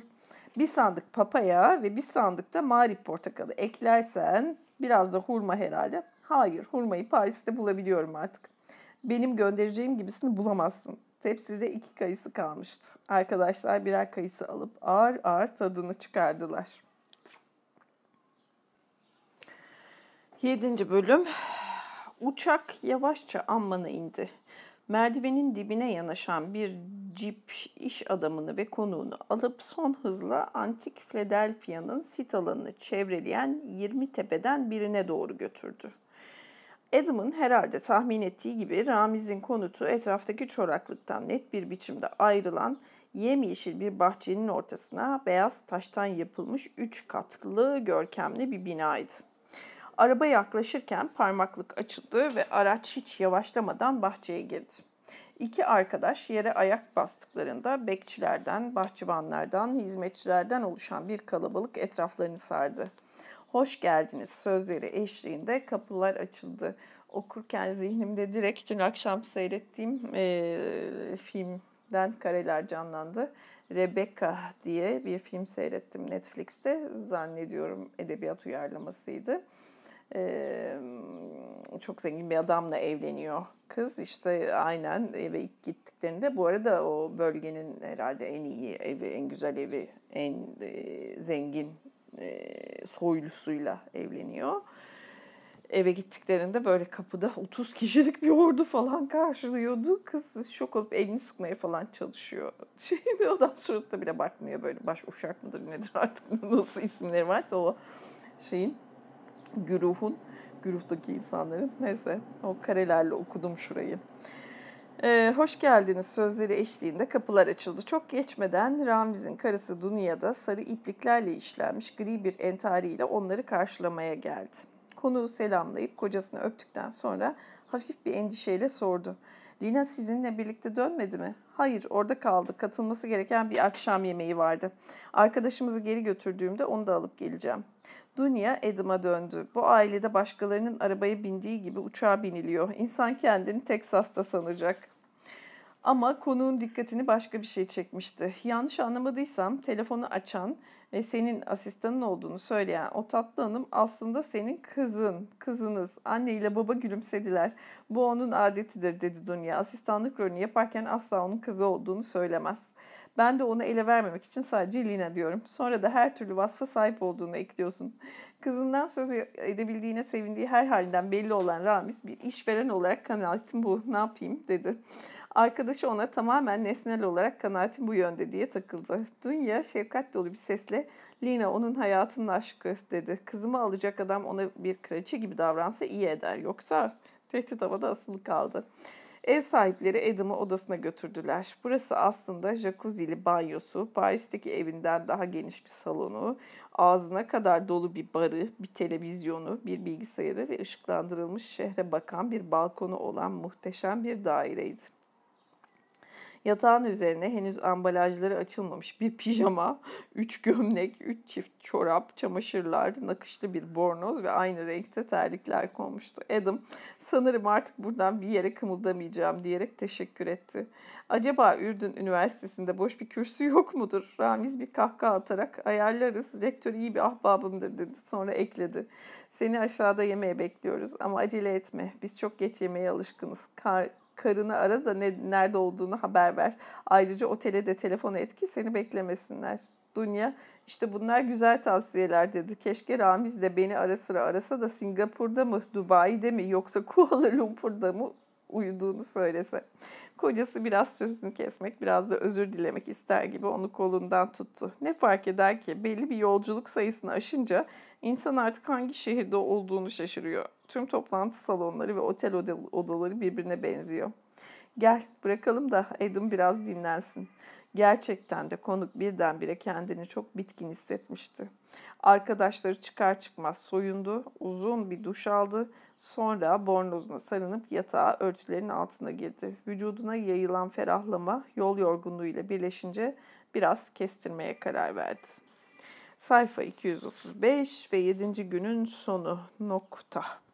Bir sandık papaya ve bir sandık da marip portakalı eklersen biraz da hurma herhalde. Hayır hurmayı Paris'te bulabiliyorum artık. Benim göndereceğim gibisini bulamazsın. Tepside iki kayısı kalmıştı. Arkadaşlar birer kayısı alıp ağır ağır tadını çıkardılar. Yedinci bölüm. Uçak yavaşça ammana indi. Merdivenin dibine yanaşan bir cip iş adamını ve konuğunu alıp son hızla antik Philadelphia'nın sit alanını çevreleyen 20 tepeden birine doğru götürdü. Adam'ın herhalde tahmin ettiği gibi Ramiz'in konutu etraftaki çoraklıktan net bir biçimde ayrılan yemyeşil bir bahçenin ortasına beyaz taştan yapılmış üç katlı görkemli bir binaydı. Araba yaklaşırken parmaklık açıldı ve araç hiç yavaşlamadan bahçeye girdi. İki arkadaş yere ayak bastıklarında bekçilerden, bahçıvanlardan, hizmetçilerden oluşan bir kalabalık etraflarını sardı. Hoş geldiniz sözleri eşliğinde kapılar açıldı. Okurken zihnimde direkt dün akşam seyrettiğim e, filmden kareler canlandı. Rebecca diye bir film seyrettim Netflix'te. Zannediyorum edebiyat uyarlamasıydı çok zengin bir adamla evleniyor kız. İşte aynen eve ilk gittiklerinde bu arada o bölgenin herhalde en iyi evi, en güzel evi, en zengin soylusuyla evleniyor. Eve gittiklerinde böyle kapıda 30 kişilik bir ordu falan karşılıyordu. Kız şok olup elini sıkmaya falan çalışıyor. Şeyde adam suratına bile bakmıyor böyle baş uşak mıdır nedir artık nasıl isimleri varsa o şeyin güruhun, güruhtaki insanların. Neyse o karelerle okudum şurayı. Ee, hoş geldiniz sözleri eşliğinde kapılar açıldı. Çok geçmeden Ramiz'in karısı Dunya da sarı ipliklerle işlenmiş gri bir entariyle onları karşılamaya geldi. Konuğu selamlayıp kocasını öptükten sonra hafif bir endişeyle sordu. Lina sizinle birlikte dönmedi mi? Hayır, orada kaldı. Katılması gereken bir akşam yemeği vardı. Arkadaşımızı geri götürdüğümde onu da alıp geleceğim. Dünya Adam'a döndü. Bu ailede başkalarının arabaya bindiği gibi uçağa biniliyor. İnsan kendini Teksas'ta sanacak. Ama konuğun dikkatini başka bir şey çekmişti. Yanlış anlamadıysam telefonu açan ve senin asistanın olduğunu söyleyen o tatlı hanım aslında senin kızın, kızınız. Anne ile baba gülümsediler. Bu onun adetidir dedi Dünya. Asistanlık rolünü yaparken asla onun kızı olduğunu söylemez. Ben de onu ele vermemek için sadece Lina diyorum. Sonra da her türlü vasfa sahip olduğunu ekliyorsun. Kızından söz edebildiğine sevindiği her halinden belli olan Ramiz bir işveren olarak kanaatim bu ne yapayım dedi. Arkadaşı ona tamamen nesnel olarak kanaatim bu yönde diye takıldı. Dünya şefkat dolu bir sesle Lina onun hayatının aşkı dedi. Kızımı alacak adam ona bir kraliçe gibi davransa iyi eder. Yoksa tehdit havada asılı kaldı. Ev sahipleri Adam'ı odasına götürdüler. Burası aslında jacuzzi'li banyosu, Paris'teki evinden daha geniş bir salonu, ağzına kadar dolu bir barı, bir televizyonu, bir bilgisayarı ve ışıklandırılmış şehre bakan bir balkonu olan muhteşem bir daireydi. Yatağın üzerine henüz ambalajları açılmamış bir pijama, üç gömlek, üç çift çorap, çamaşırlar, nakışlı bir bornoz ve aynı renkte terlikler konmuştu. Adam sanırım artık buradan bir yere kımıldamayacağım diyerek teşekkür etti. Acaba Ürdün Üniversitesi'nde boş bir kürsü yok mudur? Ramiz bir kahkaha atarak ayarlarız, rektör iyi bir ahbabımdır dedi. Sonra ekledi. Seni aşağıda yemeğe bekliyoruz ama acele etme. Biz çok geç yemeğe alışkınız. Kar karını ara da ne, nerede olduğunu haber ver. Ayrıca otele de telefon et ki seni beklemesinler. Dünya işte bunlar güzel tavsiyeler dedi. Keşke Ramiz de beni ara sıra arasa da Singapur'da mı, Dubai'de mi yoksa Kuala Lumpur'da mı uyuduğunu söylese. Kocası biraz sözünü kesmek, biraz da özür dilemek ister gibi onu kolundan tuttu. Ne fark eder ki belli bir yolculuk sayısını aşınca insan artık hangi şehirde olduğunu şaşırıyor. Tüm toplantı salonları ve otel odaları birbirine benziyor. Gel bırakalım da Adam biraz dinlensin. Gerçekten de konuk birdenbire kendini çok bitkin hissetmişti. Arkadaşları çıkar çıkmaz soyundu, uzun bir duş aldı, sonra bornozuna sarınıp yatağa örtülerin altına girdi. Vücuduna yayılan ferahlama yol yorgunluğuyla birleşince biraz kestirmeye karar verdi. Sayfa 235 ve 7. günün sonu nokta.